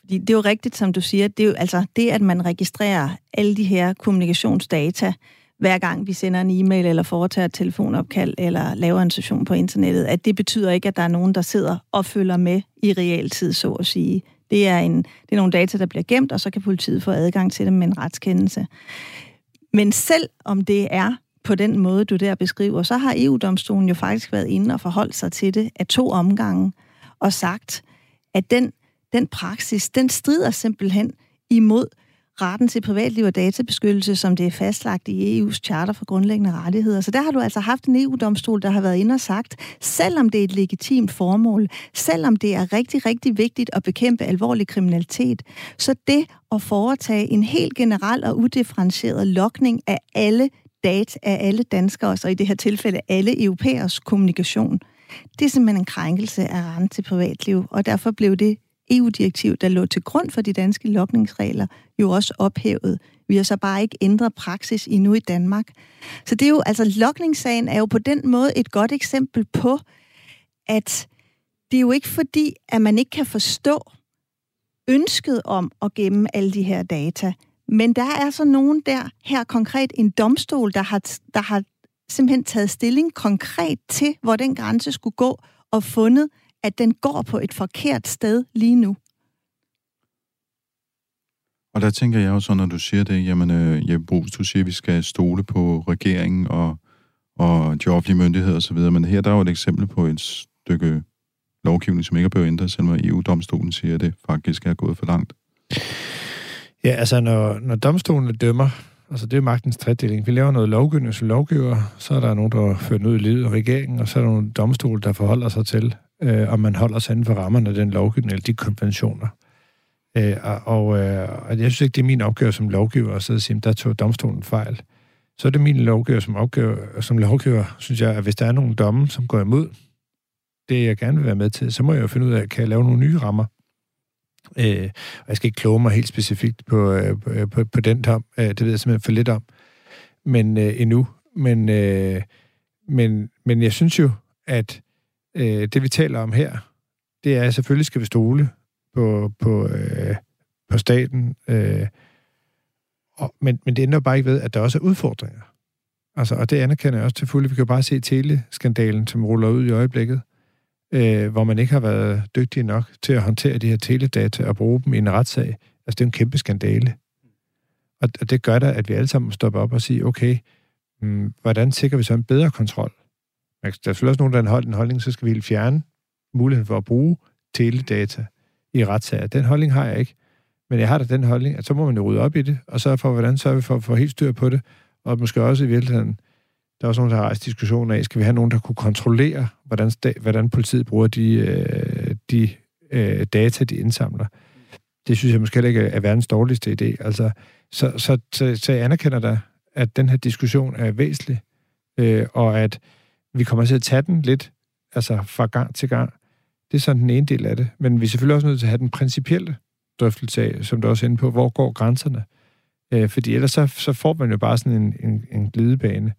fordi det er jo rigtigt, som du siger, det er jo altså det, at man registrerer alle de her kommunikationsdata, hver gang vi sender en e-mail eller foretager et telefonopkald eller laver en session på internettet, at det betyder ikke, at der er nogen, der sidder og følger med i realtid, så at sige. Det er, en, det er nogle data, der bliver gemt, og så kan politiet få adgang til dem med en retskendelse. Men selv om det er på den måde, du der beskriver, så har EU-domstolen jo faktisk været inde og forholdt sig til det af to omgange, og sagt, at den, den praksis, den strider simpelthen imod retten til privatliv og databeskyttelse, som det er fastlagt i EU's charter for grundlæggende rettigheder. Så der har du altså haft en EU-domstol, der har været inde og sagt, selvom det er et legitimt formål, selvom det er rigtig, rigtig vigtigt at bekæmpe alvorlig kriminalitet, så det at foretage en helt generel og udifferentieret lokning af alle data af alle danskere, og i det her tilfælde alle europæers kommunikation, det er simpelthen en krænkelse af retten til privatliv, og derfor blev det EU-direktiv, der lå til grund for de danske lokningsregler, jo også ophævet. Vi har så bare ikke ændret praksis endnu i Danmark. Så det er jo, altså lokningssagen er jo på den måde et godt eksempel på, at det er jo ikke fordi, at man ikke kan forstå ønsket om at gemme alle de her data. Men der er så nogen der, her konkret en domstol, der har, der har simpelthen taget stilling konkret til, hvor den grænse skulle gå, og fundet, at den går på et forkert sted lige nu. Og der tænker jeg jo så, når du siger det, jamen øh, Jeppe Brugs, du siger, at vi skal stole på regeringen og, og de offentlige myndigheder osv., men her der er jo et eksempel på et stykke lovgivning, som ikke er blevet ændret, selvom EU-domstolen siger, at det faktisk er gået for langt. Ja, altså når, når domstolene dømmer, altså det er magtens tredeling. Vi laver noget lovgivning som lovgiver, så er der nogen, der fører noget i livet af regeringen, og så er der nogle domstole, der forholder sig til, øh, om man holder sig inden for rammerne af den lovgivning eller de konventioner. Øh, og, øh, og jeg synes ikke, det er min opgave som lovgiver at sidde og sige, der tog domstolen fejl. Så er det min lovgiver som, opgave, som lovgiver, synes jeg, at hvis der er nogle domme, som går imod det, jeg gerne vil være med til, så må jeg jo finde ud af, kan jeg lave nogle nye rammer? Øh, og jeg skal ikke kloge mig helt specifikt på, øh, på, øh, på den tom. Øh, det ved jeg simpelthen for lidt om. Men øh, endnu. Men, øh, men, men jeg synes jo, at øh, det vi taler om her, det er, at selvfølgelig skal vi stole på, på, øh, på staten. Øh, og, men, men det ender bare ikke ved, at der også er udfordringer. Altså, og det anerkender jeg også til fulde. Vi kan jo bare se teleskandalen, som ruller ud i øjeblikket, øh, hvor man ikke har været dygtig nok til at håndtere de her teledata og bruge dem i en retssag. Altså, det er en kæmpe skandale. Og, og det gør da, at vi alle sammen stopper op og siger, okay, hmm, hvordan sikrer vi så en bedre kontrol? Der er selvfølgelig også nogen, der har en holdning, så skal vi helt fjerne muligheden for at bruge teledata i retssager. Den holdning har jeg ikke. Men jeg har da den holdning, at så må man jo rydde op i det, og så for, hvordan sørger vi for at få helt styr på det, og måske også i virkeligheden, der er også nogen, der har rejst diskussioner af, skal vi have nogen, der kunne kontrollere, hvordan, hvordan politiet bruger de, øh, de øh, data, de indsamler. Det synes jeg måske ikke er verdens dårligste idé. Altså, så, så, så, så jeg anerkender da, at den her diskussion er væsentlig, øh, og at vi kommer til at tage den lidt altså fra gang til gang. Det er sådan den ene del af det. Men vi er selvfølgelig også nødt til at have den principielle drøftelse af, som du også er inde på, hvor går grænserne? Øh, fordi ellers så, så får man jo bare sådan en, en, en glidebane.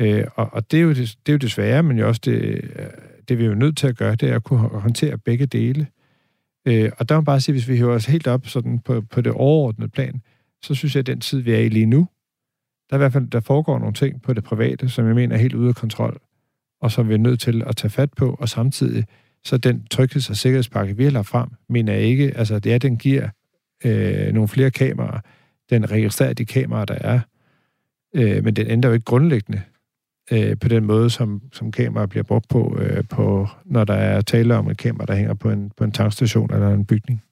Øh, og, og det, er jo det, det er jo desværre, men jo også det, øh, det vi er jo nødt til at gøre, det er at kunne håndtere begge dele. Øh, og der må man bare sige, hvis vi hører os helt op sådan på, på det overordnede plan, så synes jeg, at den tid, vi er i lige nu, der er i hvert fald, der foregår nogle ting på det private, som jeg mener er helt ude af kontrol, og som vi er nødt til at tage fat på, og samtidig så den trygheds- og sikkerhedspakke, vi har lagt frem, mener jeg ikke, altså det er, den giver øh, nogle flere kameraer, den registrerer de kameraer, der er, øh, men den ændrer jo ikke grundlæggende øh, på den måde, som, som kameraer bliver brugt på, øh, på, når der er tale om et kamera, der hænger på en, på en tankstation eller en bygning.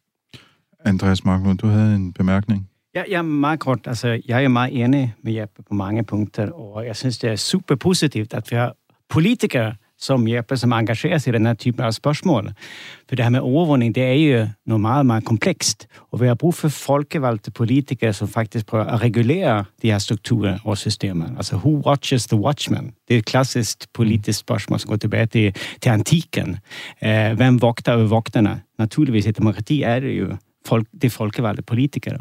Andreas Marklund, du havde en bemærkning. Ja, jeg er meget kort. Altså, jeg er meget enig med Jeppe på mange punkter, og jeg synes, det er super positivt, at vi har politikere, som Jeppe, som engagerer sig i den her typen af spørgsmål. For det her med overvågning, det er jo noget meget, meget komplekst. Og vi har brug for folkevalgte politikere, som faktisk prøver at regulere de her strukturer og systemer. Altså, who watches the watchman? Det er et klassisk politisk spørgsmål, som går tilbage til, til antiken. Eh, hvem vogter over vogterne? Naturligvis i demokrati er det jo folk, de folkevalgte politikere.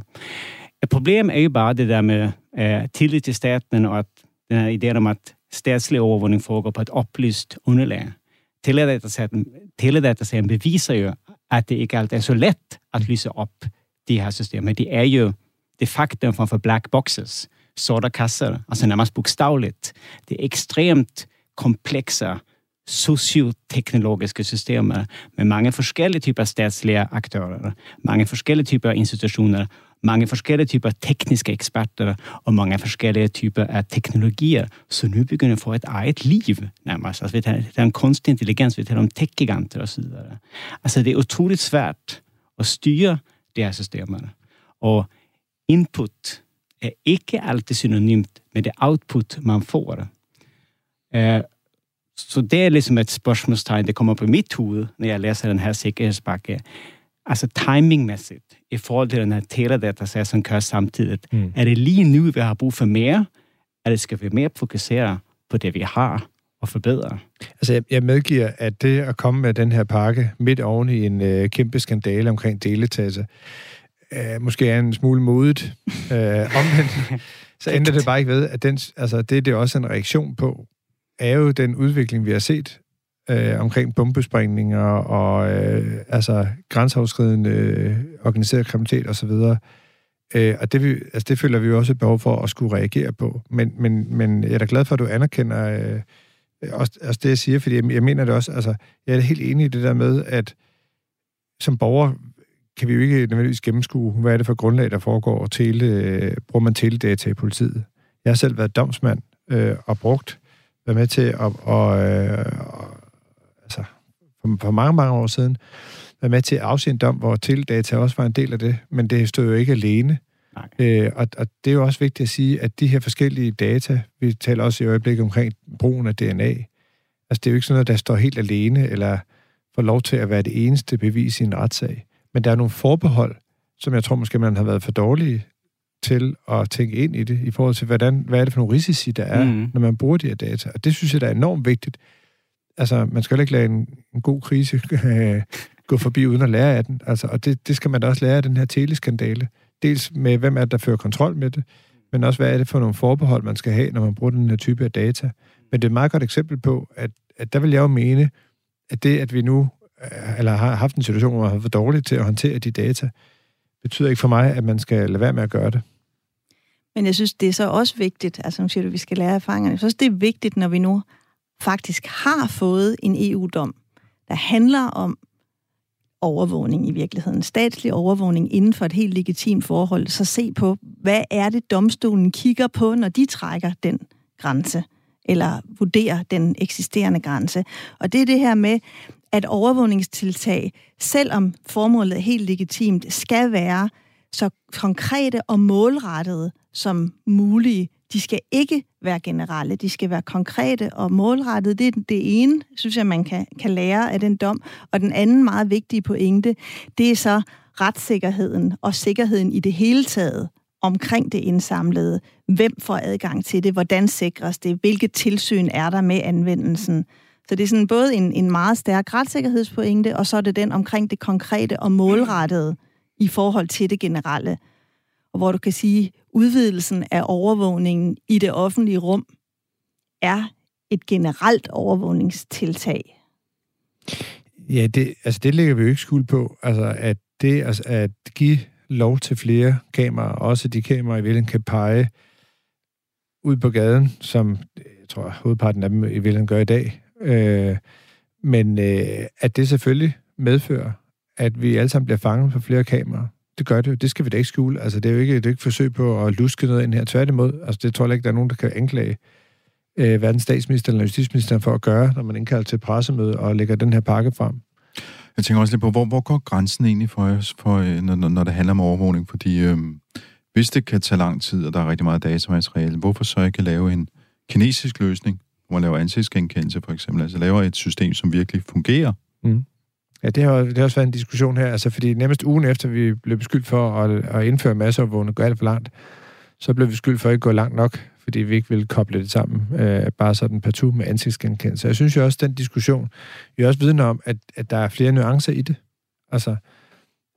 Et problem er jo bare det der med eh, tillid til staten og at den her idén om, at statslig overvågning foregår på et oplyst underlag. Teledataserien beviser jo, at det ikke altid er så let at lyse op de her systemer. Det er jo de facto framför black boxes, sorte kasser, alltså närmast bokstavligt. Det är extremt komplexa socioteknologiske systemer med mange forskellige typer statslige aktører, mange forskellige typer institutioner mange forskellige typer tekniske eksperter og mange forskellige typer af teknologier, så nu begynder at få et eget liv nærmest. Altså, vi taler om kunstig intelligens, vi taler om tech-giganter og så videre. Altså, det er utroligt svært at styre de her systemer. Og input er ikke altid synonymt med det output, man får. Eh, så det er liksom et spørgsmålstegn, det kommer på mit hoved, når jeg læser den her sikkerhedspakke. Altså timingmæssigt, i forhold til den her teledata som kører samtidig. Mm. Er det lige nu, vi har brug for mere, eller skal vi mere fokusere på det, vi har, og forbedre? Altså, jeg, jeg medgiver, at det at komme med den her pakke midt oven i en øh, kæmpe skandale omkring deletager, øh, måske er en smule modigt. Øh, omvendt, så ændrer det bare ikke ved, at den, altså, det, det er også en reaktion på, er jo den udvikling, vi har set øh, omkring bombesprængninger og øh, altså grænseoverskridende øh, organiseret kriminalitet osv. Øh, og det, vi, altså, det føler vi jo også et behov for at skulle reagere på. Men, men, men jeg er da glad for, at du anerkender øh, også, også det, jeg siger, fordi jeg, jeg mener det også, altså, jeg er helt enig i det der med, at som borger kan vi jo ikke nødvendigvis gennemskue, hvad er det for grundlag, der foregår, og tele, øh, bruger man teledata i politiet. Jeg har selv været domsmand øh, og brugt været med til at, og, øh, for, mange, mange år siden, være med til at afsige en dom, hvor teledata også var en del af det, men det stod jo ikke alene. Nej. Øh, og, og det er jo også vigtigt at sige, at de her forskellige data, vi taler også i øjeblikket omkring brugen af DNA, altså det er jo ikke sådan noget, der står helt alene, eller får lov til at være det eneste bevis i en retssag. Men der er nogle forbehold, som jeg tror måske, man har været for dårlige til at tænke ind i det, i forhold til, hvordan, hvad er det for nogle risici, der er, mm. når man bruger de her data. Og det synes jeg, der er enormt vigtigt. Altså, man skal jo ikke lade en, en god krise øh, gå forbi uden at lære af den. Altså, og det, det skal man da også lære af den her teleskandale. Dels med, hvem er det, der fører kontrol med det, men også, hvad er det for nogle forbehold, man skal have, når man bruger den her type af data. Men det er et meget godt eksempel på, at, at der vil jeg jo mene, at det, at vi nu øh, eller har haft en situation, hvor man har været dårligt til at håndtere de data, betyder ikke for mig, at man skal lade være med at gøre det. Men jeg synes, det er så også vigtigt, altså nu siger du, at vi skal lære erfaringerne, jeg synes, det er vigtigt, når vi nu faktisk har fået en EU-dom, der handler om overvågning i virkeligheden, statslig overvågning inden for et helt legitimt forhold, så se på, hvad er det, domstolen kigger på, når de trækker den grænse, eller vurderer den eksisterende grænse. Og det er det her med, at overvågningstiltag, selvom formålet er helt legitimt, skal være så konkrete og målrettede som mulige. De skal ikke være generelle, de skal være konkrete og målrettede. Det er det ene, synes jeg, man kan, kan lære af den dom. Og den anden meget vigtige pointe, det er så retssikkerheden og sikkerheden i det hele taget omkring det indsamlede. Hvem får adgang til det? Hvordan sikres det? Hvilket tilsyn er der med anvendelsen? Så det er sådan både en, en meget stærk retssikkerhedspointe, og så er det den omkring det konkrete og målrettede i forhold til det generelle. Og hvor du kan sige, udvidelsen af overvågningen i det offentlige rum er et generelt overvågningstiltag. Ja, det, altså det lægger vi jo ikke skuld på. Altså at det altså at give lov til flere kameraer, også de kameraer, i hvilken kan pege ud på gaden, som jeg tror, hovedparten af dem i virkeligheden gør i dag, Øh, men øh, at det selvfølgelig medfører, at vi alle sammen bliver fanget på flere kameraer. Det gør det jo. Det skal vi da ikke skjule. Altså, det er jo ikke, det er ikke forsøg på at luske noget ind her. Tværtimod. Altså, det tror jeg ikke, der er nogen, der kan anklage øh, hverken statsminister eller justitsministeren for at gøre, når man indkalder til pressemøde og lægger den her pakke frem. Jeg tænker også lidt på, hvor, hvor går grænsen egentlig for os, for, øh, når, når det handler om overvågning? Fordi øh, hvis det kan tage lang tid, og der er rigtig meget datamateriale, hvorfor så ikke lave en kinesisk løsning, hvor man laver ansigtsgenkendelse for eksempel, altså laver et system, som virkelig fungerer. Mm. Ja, det har, det har også været en diskussion her, altså fordi nærmest ugen efter, vi blev beskyldt for at, at indføre masseovervågning, gå alt for langt, så blev vi beskyldt for at ikke gå langt nok, fordi vi ikke ville koble det sammen, øh, bare sådan partout med ansigtsgenkendelse. Jeg synes jo også, at den diskussion, vi er også vidne om, at, at der er flere nuancer i det. Altså,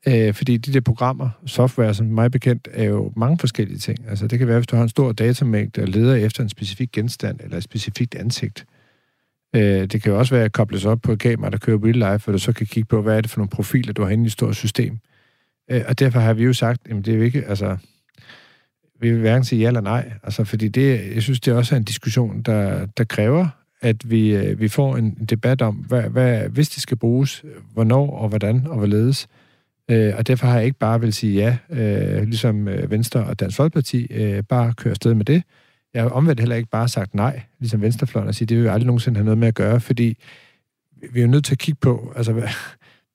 Øh, fordi de der programmer, software, som mig bekendt, er jo mange forskellige ting. Altså det kan være, hvis du har en stor datamængde og leder efter en specifik genstand eller et specifikt ansigt. Øh, Øh, det kan jo også være at kobles op på et kamera, der kører real life, hvor du så kan kigge på, hvad er det for nogle profiler, du har inde i et stort system. Øh, og derfor har vi jo sagt, at det er jo ikke, altså, vi vil hverken sige ja eller nej, altså, fordi det, jeg synes, det er en diskussion, der, der kræver, at vi, øh, vi får en debat om, hvad, hvad, hvis det skal bruges, hvornår og hvordan og hvorledes, Øh, og derfor har jeg ikke bare vil sige ja, øh, ligesom øh, Venstre og Dansk Folkeparti, øh, bare køre afsted med det. Jeg har omvendt heller ikke bare sagt nej, ligesom Venstrefløjen, og sige, det vil vi aldrig nogensinde have noget med at gøre, fordi vi er jo nødt til at kigge på, altså, hvad,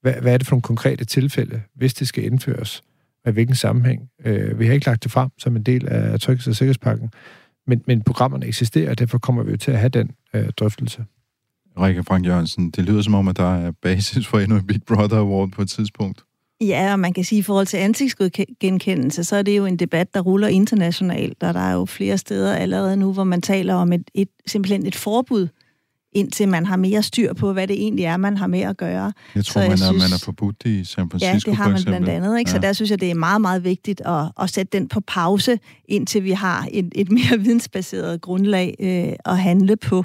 hvad, hvad er det for nogle konkrete tilfælde, hvis det skal indføres, og i hvilken sammenhæng. Øh, vi har ikke lagt det frem som en del af trygheds- og sikkerhedspakken, men, men programmerne eksisterer, og derfor kommer vi jo til at have den øh, drøftelse. Rikke Frank Jørgensen, det lyder som om, at der er basis for endnu en Big Brother Award på et tidspunkt. Ja, og man kan sige, at i forhold til ansigtsgenkendelse, så er det jo en debat, der ruller internationalt, og der er jo flere steder allerede nu, hvor man taler om et, et simpelthen et forbud, indtil man har mere styr på, hvad det egentlig er, man har med at gøre. Jeg tror, Så jeg man, er, synes- man er forbudt i San Francisco, Ja, det har man blandt andet. Ikke? Så Ja. der synes jeg, det er meget, meget vigtigt at, at sætte den på pause, indtil vi har et, et mere vidensbaseret grundlag øh, at handle på.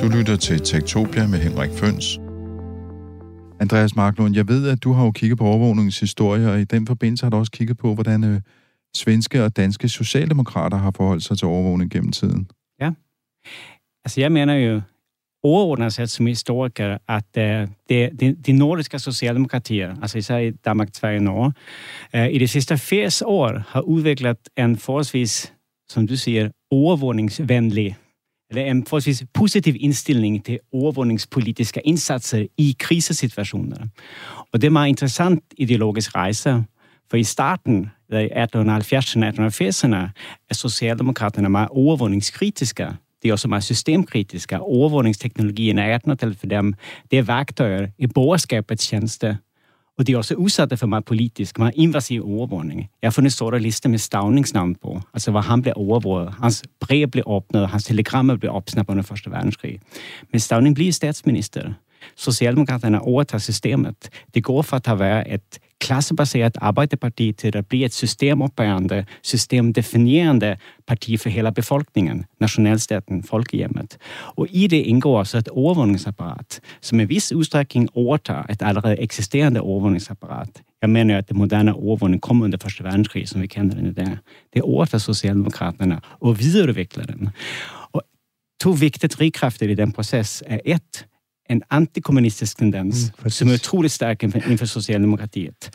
Du lytter til Tektopia med Henrik Føns. Andreas Marklund, jeg ved, at du har jo kigget på overvågningens historie, og i den forbindelse har du også kigget på, hvordan øh, svenske og danske socialdemokrater har forholdt sig til overvågning gennem tiden. Ja. Altså jeg mener jo overordnet sett som historiker at eh, det, de, de nordiska socialdemokratier, altså især i Danmark, Sverige og Norge, øh, i de sidste 80 år har udviklet en forholdsvis, som du siger, overvågningsvenlig eller øhm, en forholdsvis positiv indstilling til overvågningspolitiske indsatser i krisesituationer. Og det er meget interessant ideologisk rejse, for i starten, i 1870'erne, 1880'erne, er Socialdemokraterne meget overvågningskritiske. De er også meget systemkritiske. Overvågningsteknologien er 1800-tallet for dem. Det er værktøjer i borgerskabets tjeneste. Og de er også udsatte for meget politisk, meget invasiv overvågning. Jeg har fundet store liste med stavningsnavn på, altså hvor han blev overvåget. Hans brev blev åbnet, hans telegrammer blev opsnappet under Første verdenskrig. Men Stavning bliver statsminister. Socialdemokraterne overtager systemet. Det går for at være et klassebaseret arbejderparti til at blive et systemoppbærende, systemdefinierende parti for hele befolkningen, nationalstaten, folkehjemmet. Og i det indgår også et overvågningsapparat, som i vis udstrækning overtager et allerede eksisterende overvågningsapparat. Jeg mener at det moderne overvågning kom under Første verdenskrig, som vi kender den i dag. Det overtager Socialdemokraterne og videreudvikler den. Og to vigtige drivkræfter i den proces er et, en antikommunistisk tendens, Mm, som er inden for- inden for Socialdemokratiet.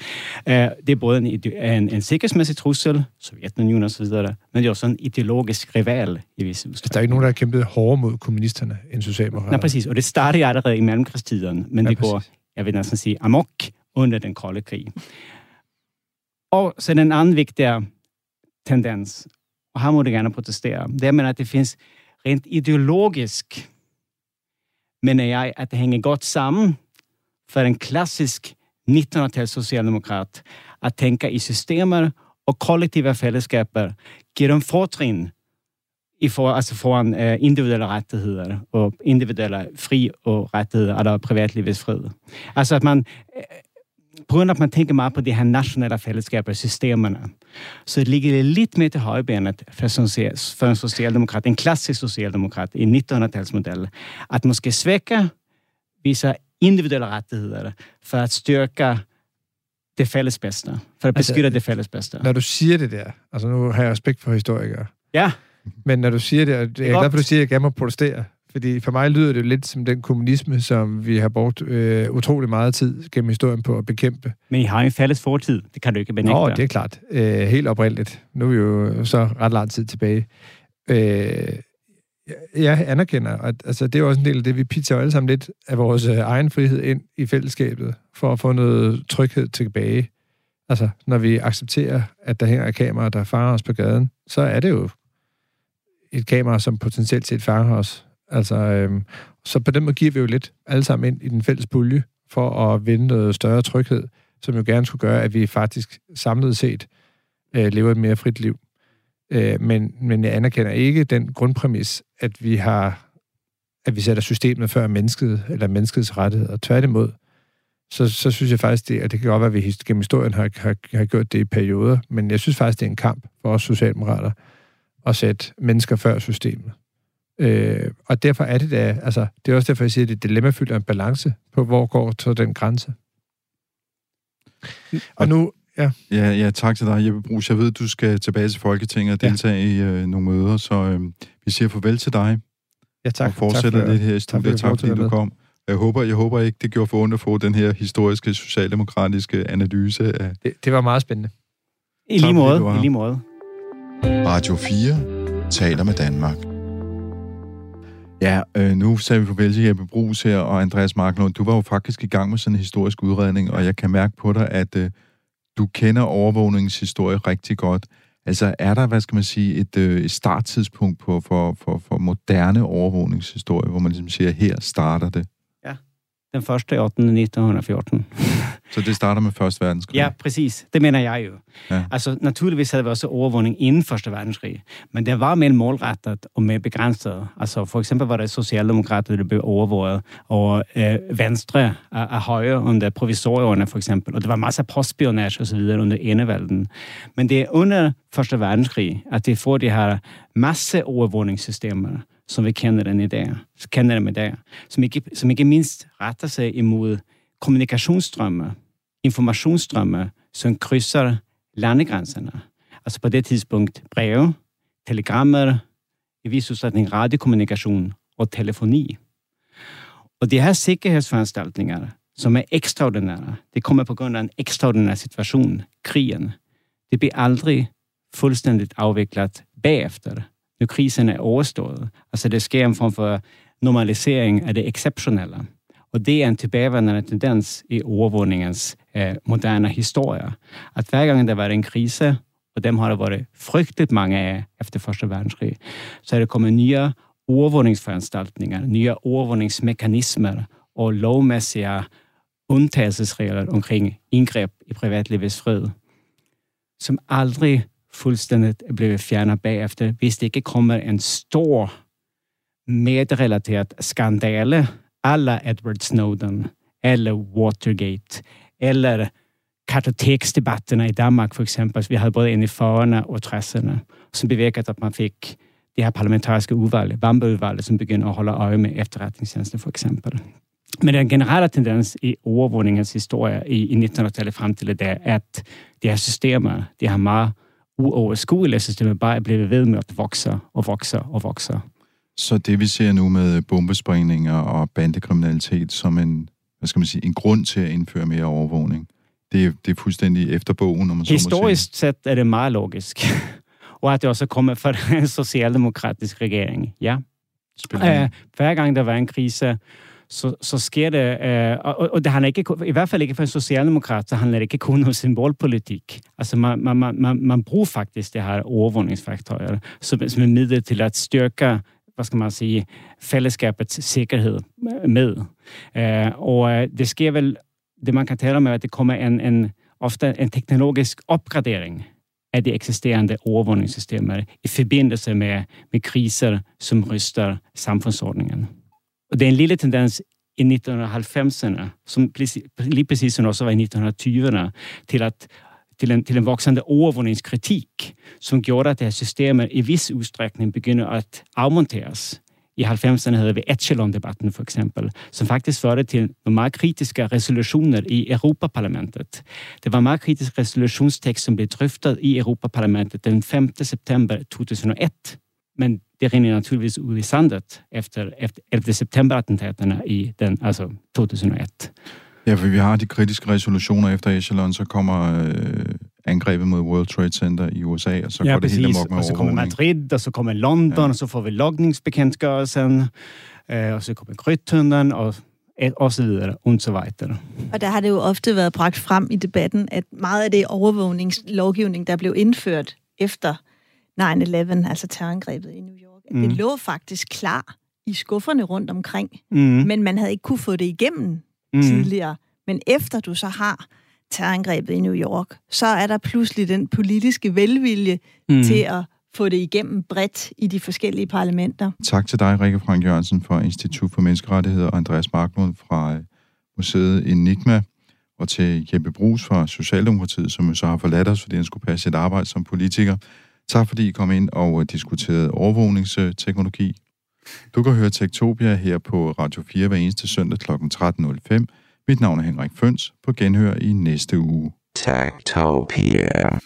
Eh, Det er både en, en, en sikkerhedsmæssig trussel, Sovjetunionen osv., men det er også en ideologisk rival i vis Altså, der er udstrækning. ikke nogen, der har kæmpet hårdere mod kommunisterne end Socialdemokraterne. Nej, præcis. Og det startede allerede i mellemkrigstiden, men Ja, det går, præcis. jeg vil næsten sige, amok under den kolde krig. Og så den anden vigtige tendens, og her må du gerne protestere, det er, men at det finns rent ideologisk, mener jeg, at det hænger godt sammen för en klassisk 1900-tals socialdemokrat att tänka i systemer och kollektiva fällesskaper ger dem fortrin i for, altså foran eh, individuelle rettigheder og individuelle fri- og rettigheder, eller privatlivets fred. Altså at man, øh, på grund af at man tænker meget på de her nationelle fællesskaber, systemerne, så ligger det lidt mere til højbenet for, socia- for en socialdemokrat, en klassisk socialdemokrat i 1900-talsmodell, at måske svække vissa individuelle rettigheder for at styrke det fælles bedste, for at Altså, beskytte det fælles bedste. Når du siger det der, altså nu har jeg respekt for historikere, Ja, men når du siger det, og jeg er glad for, at du siger, at jeg gerne må protestere, fordi for mig lyder det lidt som den kommunisme, som vi har brugt øh, utrolig meget tid gennem historien på at bekæmpe. men I har jo en fælles fortid. Det kan du ikke benægte. Nå, det er klart. Øh, helt oprindeligt. Nu er vi jo så ret lang tid tilbage. Øh, jeg- anerkender, at altså, det er også en del af det, vi pitcher jo alle sammen lidt af vores øh, egen frihed ind i fællesskabet, for at få noget tryghed tilbage. Altså, når vi accepterer, at der hænger et kamera, der fanger os på gaden, så er det jo et kamera, som potentielt set fanger os. Altså, øhm, så på den måde giver vi jo lidt alle sammen ind i den fælles pulje for at vinde noget større tryghed, som jo gerne skulle gøre, at vi faktisk samlet set øh, lever et mere frit liv. Øh, men, men jeg anerkender ikke den grundpræmis, at vi har at vi sætter systemet før mennesket, eller menneskets rettigheder. Tværtimod, så, så synes jeg faktisk, det, at det kan godt være, at vi gennem historien har, har, har gjort det i perioder, men jeg synes faktisk, det er en kamp for os socialdemokrater at sætte mennesker før systemet. Øh, og derfor er det da, altså, det er også derfor, jeg siger, at det er dilemmafyldt af en balance på, hvor går så den grænse. Og nu, ja, Ja, ja, tak til dig, Jeppe Brugs. Jeg ved, du skal tilbage til Folketinget og Ja. deltage i øh, nogle møder, så øh, vi siger farvel til dig ja tak. og fortsætter tak for, lidt her i tak for, studiet. Tak, du fordi du med. kom. Jeg håber, jeg håber ikke, det gjorde for ondt at få den her historiske, socialdemokratiske analyse af Det, det var meget spændende. I Tak, lige måde. I lige måde. Radio 4 taler med Danmark. Ja, øh, nu sagde vi farvel til Jeppe Brugs her, og Andreas Marklund, du var jo faktisk i gang med sådan en historisk udredning, og jeg kan mærke på dig, at øh, du kender overvågningens historie rigtig godt. Altså, er der, hvad skal man sige, et, øh, et starttidspunkt på, for, for, for moderne overvågningshistorie, hvor man ligesom siger, her starter det? Den første i 8. 1914. Så det starter med Første Verdenskrig? Ja, precis. Det mener jeg jo. Ja. Altså, naturligvis havde vi også overvågning inden Første Verdenskrig, men det var mere målrettet og mere begrænset. Altså, for eksempel var det socialdemokrater, der blev overvåget, og øh, venstre af, af højre under provisorierne, for eksempel. Og det var masser af postspionage og så videre under enevælden. Men det er under Første Verdenskrig, at de får de her masse overvågningssystemer, som vi kender den i dag, kender dem i dag, som ikke, som ikke mindst retter sig imod kommunikationsstrømme, informationsstrømme, som krydser landegrænserne. Altså på det tidspunkt breve, telegrammer, i vis udstrækning radiokommunikation og telefoni. Og de her sikkerhedsforanstaltninger, som er ekstraordinære, det kommer på grund af en ekstraordinær situation, krigen. Det bliver aldrig fuldstændigt afviklet bagefter, når krisen er overstået. Altså det sker en form for normalisering af det exceptionelle. Og det er en tilbagevendende tendens i overvågningens eh, moderne historie. At hver gang der var en krise, og dem har der været frygteligt mange af efter Første Verdenskrig, så er der kommet nye overvågningsforanstaltninger, nye overvågningsmekanismer og lovmæssige undtagelsesregler omkring indgreb i privatlivets fred, som aldrig fuldstændigt er blevet fjernet bagefter, hvis det ikke kommer en stor medrelateret skandale alla Edward Snowden eller Watergate eller kartoteksdebatterna i Danmark for eksempel. Vi havde både en i 40'erne og 60'erne, som bevirkede, at man fik det her parlamentariske udvalg, Vamberudvalget, som begyndte at holde øje med efterretningstjenesten for eksempel. Men den generelle tendens i overvågningens historie i, i 1900-tallet frem til i dag, er at de her systemer, de her meget uoverskuelige systemer, bare er blevet ved med at vokse og vokse og vokse. Så det vi ser nu med bombesprængninger og bandekriminalitet som en, hvad skal man sige, en grund til at indføre mere overvågning, det er, det er fuldstændig efter bogen, om man så må sige. Historisk set er det meget logisk. og at det også kommer fra en socialdemokratisk regering. Ja. Spiller Uh, hver gang der var en krise, så, så sker det, øh, og, og det handler ikke, i hvert fald ikke for en socialdemokrat, så handler det ikke kun om symbolpolitik. Altså man, man, man, man, bruger faktisk det her overvågningsfaktorer som, som et middel til at styrke hvad skal man sige, fællesskabets sikkerhed med. Øh, og øh, det sker vel, det man kan tale om, er, at det kommer en, en, ofte en teknologisk opgradering af de eksisterende overvågningssystemer i forbindelse med, med kriser, som ryster samfundsordningen. Og det er en lille tendens i 1990'erne, som lige præcis som også var i 1920'erne, til, at, til, en, til en voksende overvågningskritik, som gjorde, at det her systemet i vis udstrækning begynder at afmonteres. I 90'erne havde vi Echelon-debatten for eksempel, som faktisk førte til nogle meget kritiske resolutioner i Europaparlamentet. Det var en meget kritisk resolutionstekst, som blev drøftet i Europaparlamentet den 5. september 2001. Men det rinner naturligvis ud i sandet efter, efter 11. september-attentaterne i den, altså 2001. Ja, for vi har de kritiske resolutioner efter Echelon, så kommer øh, angrebet mod World Trade Center i USA, og så ja, går det hele amok med og så kommer. Madrid, og så kommer London, ja. og så får vi logningsbekendtgørelsen, øh, og så kommer Grythunden, og, og så videre, og så videre. Og der har det jo ofte været bragt frem i debatten, at meget af det overvågningslovgivning, der blev indført efter 9-11, altså terrorangrebet i New York, at mm. det lå faktisk klar i skufferne rundt omkring, mm. men man havde ikke kunne få det igennem mm. tidligere. Men efter du så har terrorangrebet i New York, så er der pludselig den politiske velvilje mm. til at få det igennem bredt i de forskellige parlamenter. Tak til dig, Rikke Frank Jørgensen fra Institut for Menneskerettigheder, og Andreas Marklund fra øh, Museet Enigma, og til Jeppe Brugs fra Socialdemokratiet, som jo så har forladt os, fordi han skulle passe sit arbejde som politiker. Tak fordi I kom ind og øh, diskuterede overvågningsteknologi. Du kan høre Tektopia her på Radio 4 hver eneste søndag kl. 13.05. Mit navn er Henrik Føns. På genhør i næste uge. Tektopia.